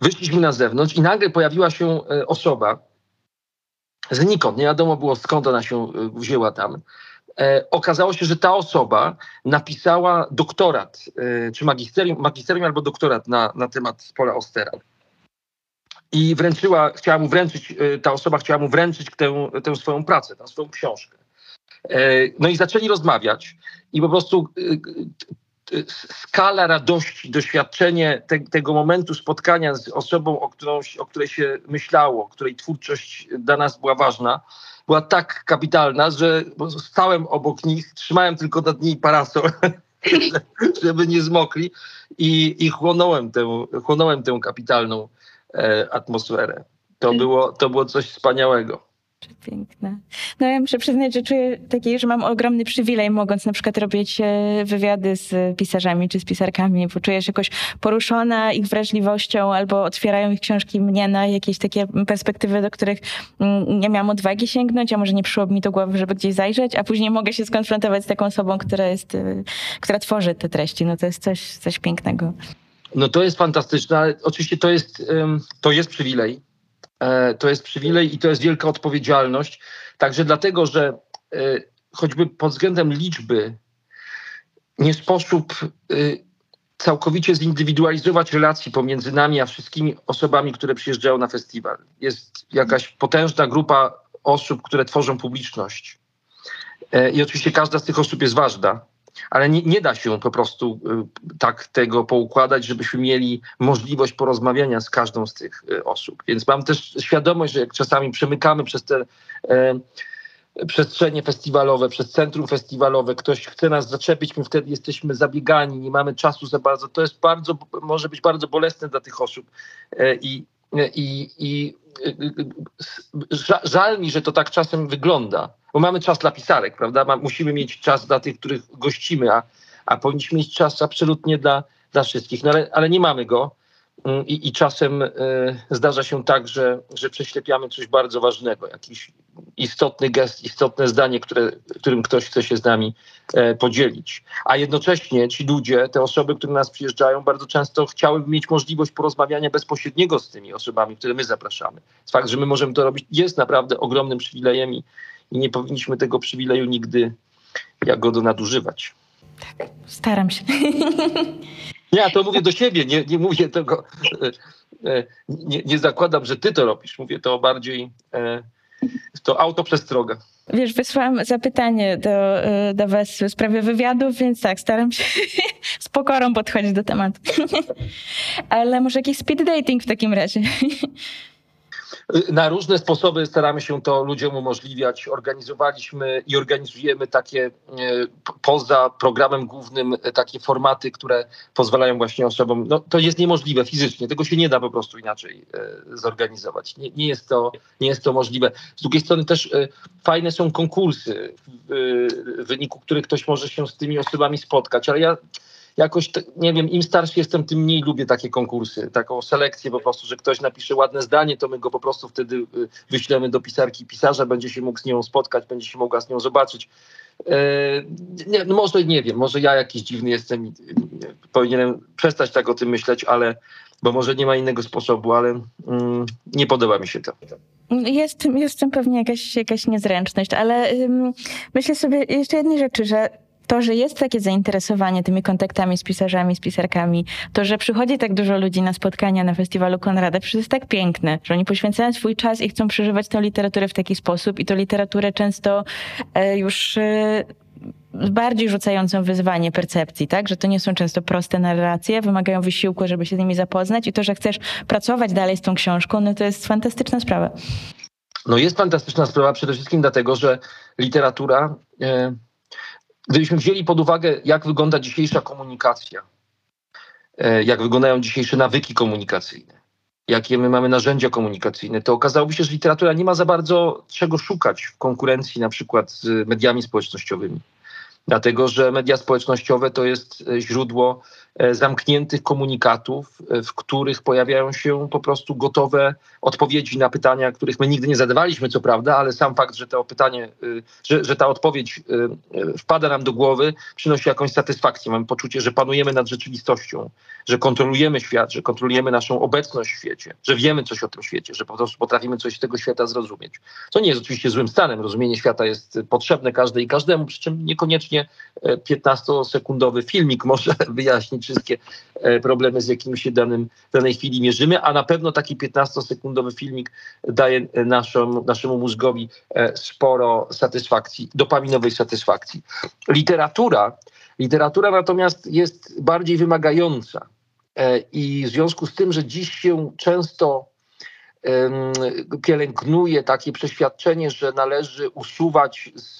Wyszliśmy na zewnątrz i nagle pojawiła się y, osoba znikąd. Nie wiadomo było skąd ona się wzięła tam. E, okazało się, że ta osoba napisała doktorat, czy magisterium, magisterium albo doktorat na, na temat Pola Ostera i wręczyła, chciała mu wręczyć, y, ta osoba chciała mu wręczyć tę, tę swoją pracę, tę swoją książkę. E, no i zaczęli rozmawiać i po prostu y, skala radości, doświadczenie te, tego momentu spotkania z osobą, o, którą, o której się myślało, której twórczość dla nas była ważna, była tak kapitalna, że stałem obok nich, trzymałem tylko nad nimi parasol, żeby nie zmokli i, i chłonąłem, tę, chłonąłem tę kapitalną E, atmosferę. To mm. było, to było coś wspaniałego. Piękne. No ja muszę przyznać, że czuję taki, że mam ogromny przywilej, mogąc na przykład robić e, wywiady z pisarzami czy z pisarkami, bo czuję się jakoś poruszona ich wrażliwością albo otwierają ich książki mnie na jakieś takie perspektywy, do których mm, nie miałam odwagi sięgnąć, a może nie przyszłoby mi do głowy, żeby gdzieś zajrzeć, a później mogę się skonfrontować z taką osobą, która jest, e, która tworzy te treści. No to jest coś, coś pięknego. No to jest fantastyczne, ale oczywiście to jest, to jest przywilej. E, to jest przywilej i to jest wielka odpowiedzialność. Także dlatego, że e, choćby pod względem liczby nie sposób e, całkowicie zindywidualizować relacji pomiędzy nami a wszystkimi osobami, które przyjeżdżają na festiwal. Jest jakaś potężna grupa osób, które tworzą publiczność. I oczywiście każda z tych osób jest ważna ale nie, nie, da się po prostu y, tak tego poukładać, żebyśmy mieli możliwość porozmawiania z każdą z tych y, osób. Więc mam też świadomość, że jak czasami przemykamy przez te e, przestrzenie festiwalowe, przez centrum festiwalowe, ktoś chce nas zaczepić, my wtedy jesteśmy zabiegani, nie mamy czasu za bardzo. To jest bardzo, może być bardzo bolesne dla tych osób. E, I I, i żal mi, że to tak czasem wygląda, bo mamy czas dla pisarek, prawda? Musimy mieć czas dla tych, których gościmy, a, a powinniśmy mieć czas absolutnie dla, dla wszystkich, no ale, ale nie mamy go. Mm, I, i czasem y, zdarza się tak, że, że prześlepiamy coś bardzo ważnego, jakiś istotny gest, istotne zdanie, które, którym ktoś chce się z nami e, podzielić. A jednocześnie ci ludzie, te osoby, które nas przyjeżdżają, bardzo często chciałyby mieć możliwość porozmawiania bezpośredniego z tymi osobami, które my zapraszamy. Fakt, że my możemy to robić, jest naprawdę ogromnym przywilejem i, i nie powinniśmy tego przywileju nigdy jak go nadużywać. Tak, staram się. Ja to mówię do siebie, nie, nie mówię tego, e, e, nie, nie zakładam, że ty to robisz. Mówię to bardziej, to autoprzestroga. Wiesz, wysłałam zapytanie do, do was w sprawie wywiadów, więc tak, staram się z pokorą podchodzić do tematu. Ale może jakiś speed dating w takim razie. Na różne sposoby staramy się to ludziom umożliwiać. Organizowaliśmy i organizujemy takie e, poza programem głównym e, takie formaty, które pozwalają właśnie osobom. No, to jest niemożliwe fizycznie, tego się nie da po prostu inaczej e, zorganizować. Nie, nie, jest, to, nie jest to możliwe. Z drugiej strony też fajne są konkursy, w wyniku których ktoś może się z tymi osobami spotkać, ale ja jakoś, nie wiem, im starszy jestem, tym mniej lubię takie konkursy, taką selekcję po prostu, że ktoś napisze ładne zdanie, to my go po prostu wtedy y, wyślemy do pisarki pisarza, będzie się mógł z nią spotkać, będzie się mogła z nią zobaczyć. E, nie, no może nie wiem, może ja jakiś dziwny jestem i powinienem przestać tak o tym myśleć, ale bo może nie ma innego sposobu, ale mm, nie podoba mi się to. Jest, jest w tym pewnie jakaś, jakaś niezręczność, ale myślę sobie jeszcze jednej rzeczy, że to, że jest takie zainteresowanie tymi kontaktami z pisarzami, z pisarkami, to, że przychodzi tak dużo ludzi na spotkania na festiwalu Konrada, przecież jest tak piękne, że oni poświęcają swój czas i chcą przeżywać tę literaturę w taki sposób i to literaturę często e, już e, bardziej rzucającą wyzwanie percepcji, tak? Że to nie są często proste narracje, wymagają wysiłku, żeby się z nimi zapoznać i to, że chcesz pracować dalej z tą książką, no to jest fantastyczna sprawa. No jest fantastyczna sprawa przede wszystkim dlatego, że literatura e, Gdybyśmy wzięli pod uwagę, jak wygląda dzisiejsza komunikacja, e, jak wyglądają dzisiejsze nawyki komunikacyjne, jakie my mamy narzędzia komunikacyjne, to okazałoby się, że literatura nie ma za bardzo czego szukać w konkurencji na przykład z mediami społecznościowymi. Dlatego, że media społecznościowe to jest e, źródło zamkniętych komunikatów, e, w których pojawiają się po prostu gotowe odpowiedzi na pytania, których my nigdy nie zadawaliśmy, co prawda, ale sam fakt, że to pytanie, e, że, że ta odpowiedź wpada nam do głowy, przynosi jakąś satysfakcję. Mamy poczucie, że panujemy nad rzeczywistością, że kontrolujemy świat, że kontrolujemy naszą obecność w świecie, że wiemy coś o tym świecie, że po prostu potrafimy coś z tego świata zrozumieć. Co nie jest oczywiście złym stanem. Rozumienie świata jest potrzebne każdej i każdemu, przy czym niekoniecznie 15-sekundowy filmik może wyjaśnić wszystkie e, problemy, z jakimi się danym, w danej chwili mierzymy, a na pewno taki 15-sekundowy filmik daje naszą, naszemu mózgowi e, sporo satysfakcji, dopaminowej satysfakcji. Literatura, literatura natomiast jest bardziej wymagająca e, i w związku z tym, że dziś się często pielęgnuje takie przeświadczenie, że należy usuwać z,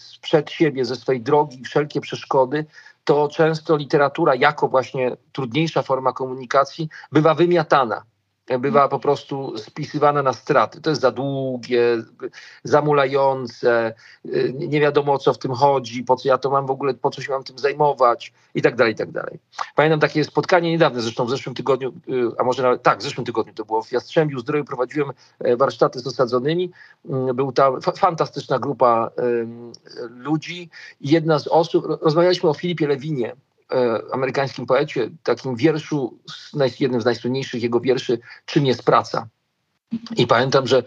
z przed siebie, ze swej drogi wszelkie przeszkody, to często literatura jako właśnie trudniejsza forma komunikacji bywa wymiatana bywa po prostu spisywana na straty. To jest za długie, zamulające, y, nie wiadomo o co w tym chodzi, po co ja to mam w ogóle, po co się mam tym zajmować i tak dalej, i tak dalej. Pamiętam takie spotkanie niedawne, zresztą w zeszłym tygodniu, y, a może nawet, tak, w zeszłym tygodniu to było, w Jastrzębiu Zdrowiu prowadziłem e, warsztaty z osadzonymi. Mm, był tam fantastyczna grupa ludzi jedna z osób, rozmawialiśmy o Filipie Lewinie, E, amerykańskim poecie, takim wierszu, jednym z najsłynniejszych jego wierszy, Czym jest praca. I pamiętam, że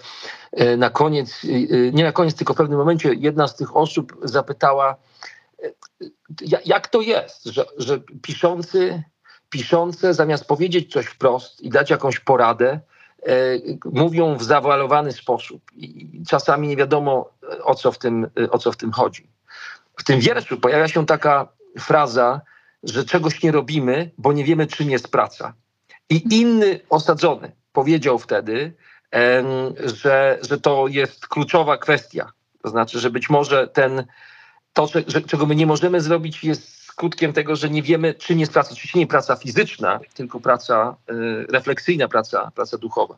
e, na koniec, e, nie na koniec, tylko w pewnym momencie jedna z tych osób zapytała, jak to jest, że, że piszący, piszące zamiast powiedzieć coś wprost i dać jakąś poradę, mówią w zawalowany sposób i czasami nie wiadomo o co w tym, o co w tym chodzi. W tym wierszu pojawia się taka fraza, że czegoś nie robimy, bo nie wiemy, czym jest praca. I inny osadzony powiedział wtedy, że, że to jest kluczowa kwestia. To znaczy, że być może ten, to, że, czego my nie możemy zrobić, jest skutkiem tego, że nie wiemy, czym jest praca. Oczywiście nie praca fizyczna, tylko praca y, refleksyjna, praca, praca duchowa.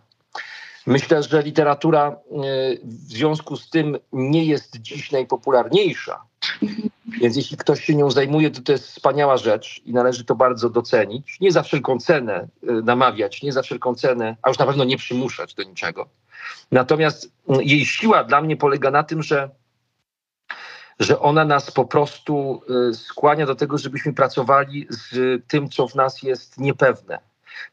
Myślę, że literatura y, w związku z tym nie jest dziś najpopularniejsza. Więc jeśli ktoś się nią zajmuje, to to jest wspaniała rzecz i należy to bardzo docenić. Nie za wszelką cenę y, namawiać, nie za wszelką cenę, a już na pewno nie przymuszać do niczego. Natomiast jej siła dla mnie polega na tym, że że ona nas po prostu y, skłania do tego, żebyśmy pracowali z tym, co w nas jest niepewne,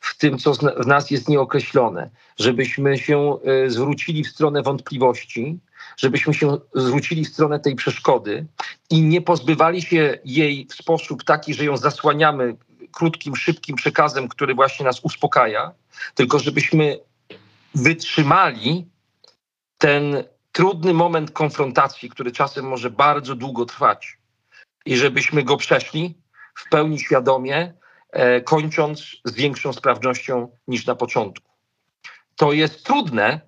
w tym, co w nas jest nieokreślone, żebyśmy się y, zwrócili w stronę wątpliwości, żebyśmy się zwrócili w stronę tej przeszkody i nie pozbywali się jej w sposób taki, że ją zasłaniamy krótkim, szybkim przekazem, który właśnie nas uspokaja, tylko żebyśmy wytrzymali ten trudny moment konfrontacji, który czasem może bardzo długo trwać, i żebyśmy go przeszli w pełni świadomie, e, kończąc z większą sprawnością niż na początku. To jest trudne,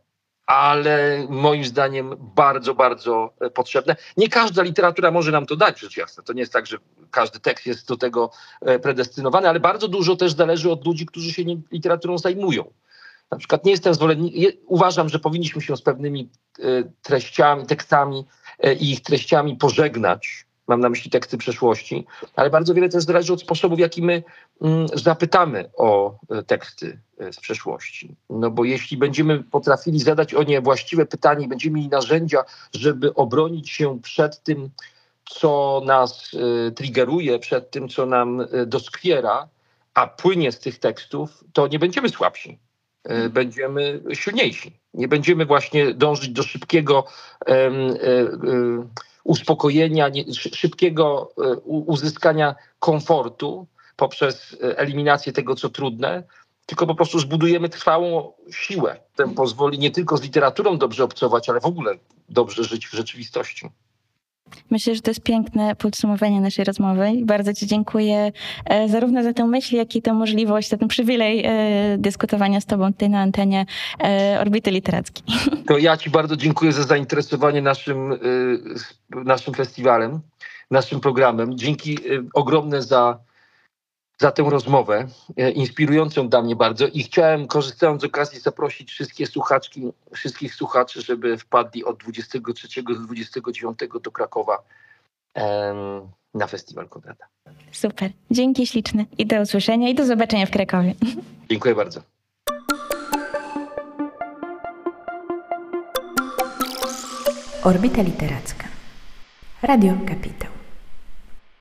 ale moim zdaniem bardzo, bardzo e, potrzebne. Nie każda literatura może nam to dać, rzecz jasna. To nie jest tak, że każdy tekst jest do tego e, predestynowany, ale bardzo dużo też zależy od ludzi, którzy się literaturą zajmują. Na przykład nie jestem zwolennikiem, uważam, że powinniśmy się z pewnymi e, treściami, tekstami i ich treściami pożegnać. Mam na myśli teksty przeszłości, ale bardzo wiele też zależy od sposobu, w jaki my mm, zapytamy o e, teksty z przeszłości. No bo jeśli będziemy potrafili zadać o nie właściwe pytanie i będziemy mieli narzędzia, żeby obronić się przed tym, co nas triggeruje, przed tym, co nam doskwiera, a płynie z tych tekstów, to nie będziemy słabsi E, będziemy silniejsi. Nie będziemy właśnie dążyć do szybkiego e, e, uspokojenia, szybkiego uzyskania komfortu poprzez eliminację tego, co trudne, tylko po prostu zbudujemy trwałą siłę. Ten pozwoli nie tylko z literaturą dobrze obcować, ale w ogóle dobrze żyć w rzeczywistości. Myślę, że to jest piękne podsumowanie naszej rozmowy. Bardzo Ci dziękuję e, zarówno za tę myśl, jak i tę możliwość, za ten przywilej e, dyskutowania z Tobą tutaj na antenie e, Orbity Literackiej. To ja Ci bardzo dziękuję za zainteresowanie naszym, naszym festiwalem, naszym programem. Dzięki ogromne za za tę rozmowę, e, inspirującą dla mnie bardzo i chciałem, korzystając z okazji, zaprosić wszystkie słuchaczki, wszystkich słuchaczy, żeby wpadli od 23 do 29 do Krakowa na Festiwal Konrada. Super. Dzięki śliczne i do usłyszenia i do zobaczenia w Krakowie. Dziękuję bardzo. Orbita Literacka. Radio Kapitał.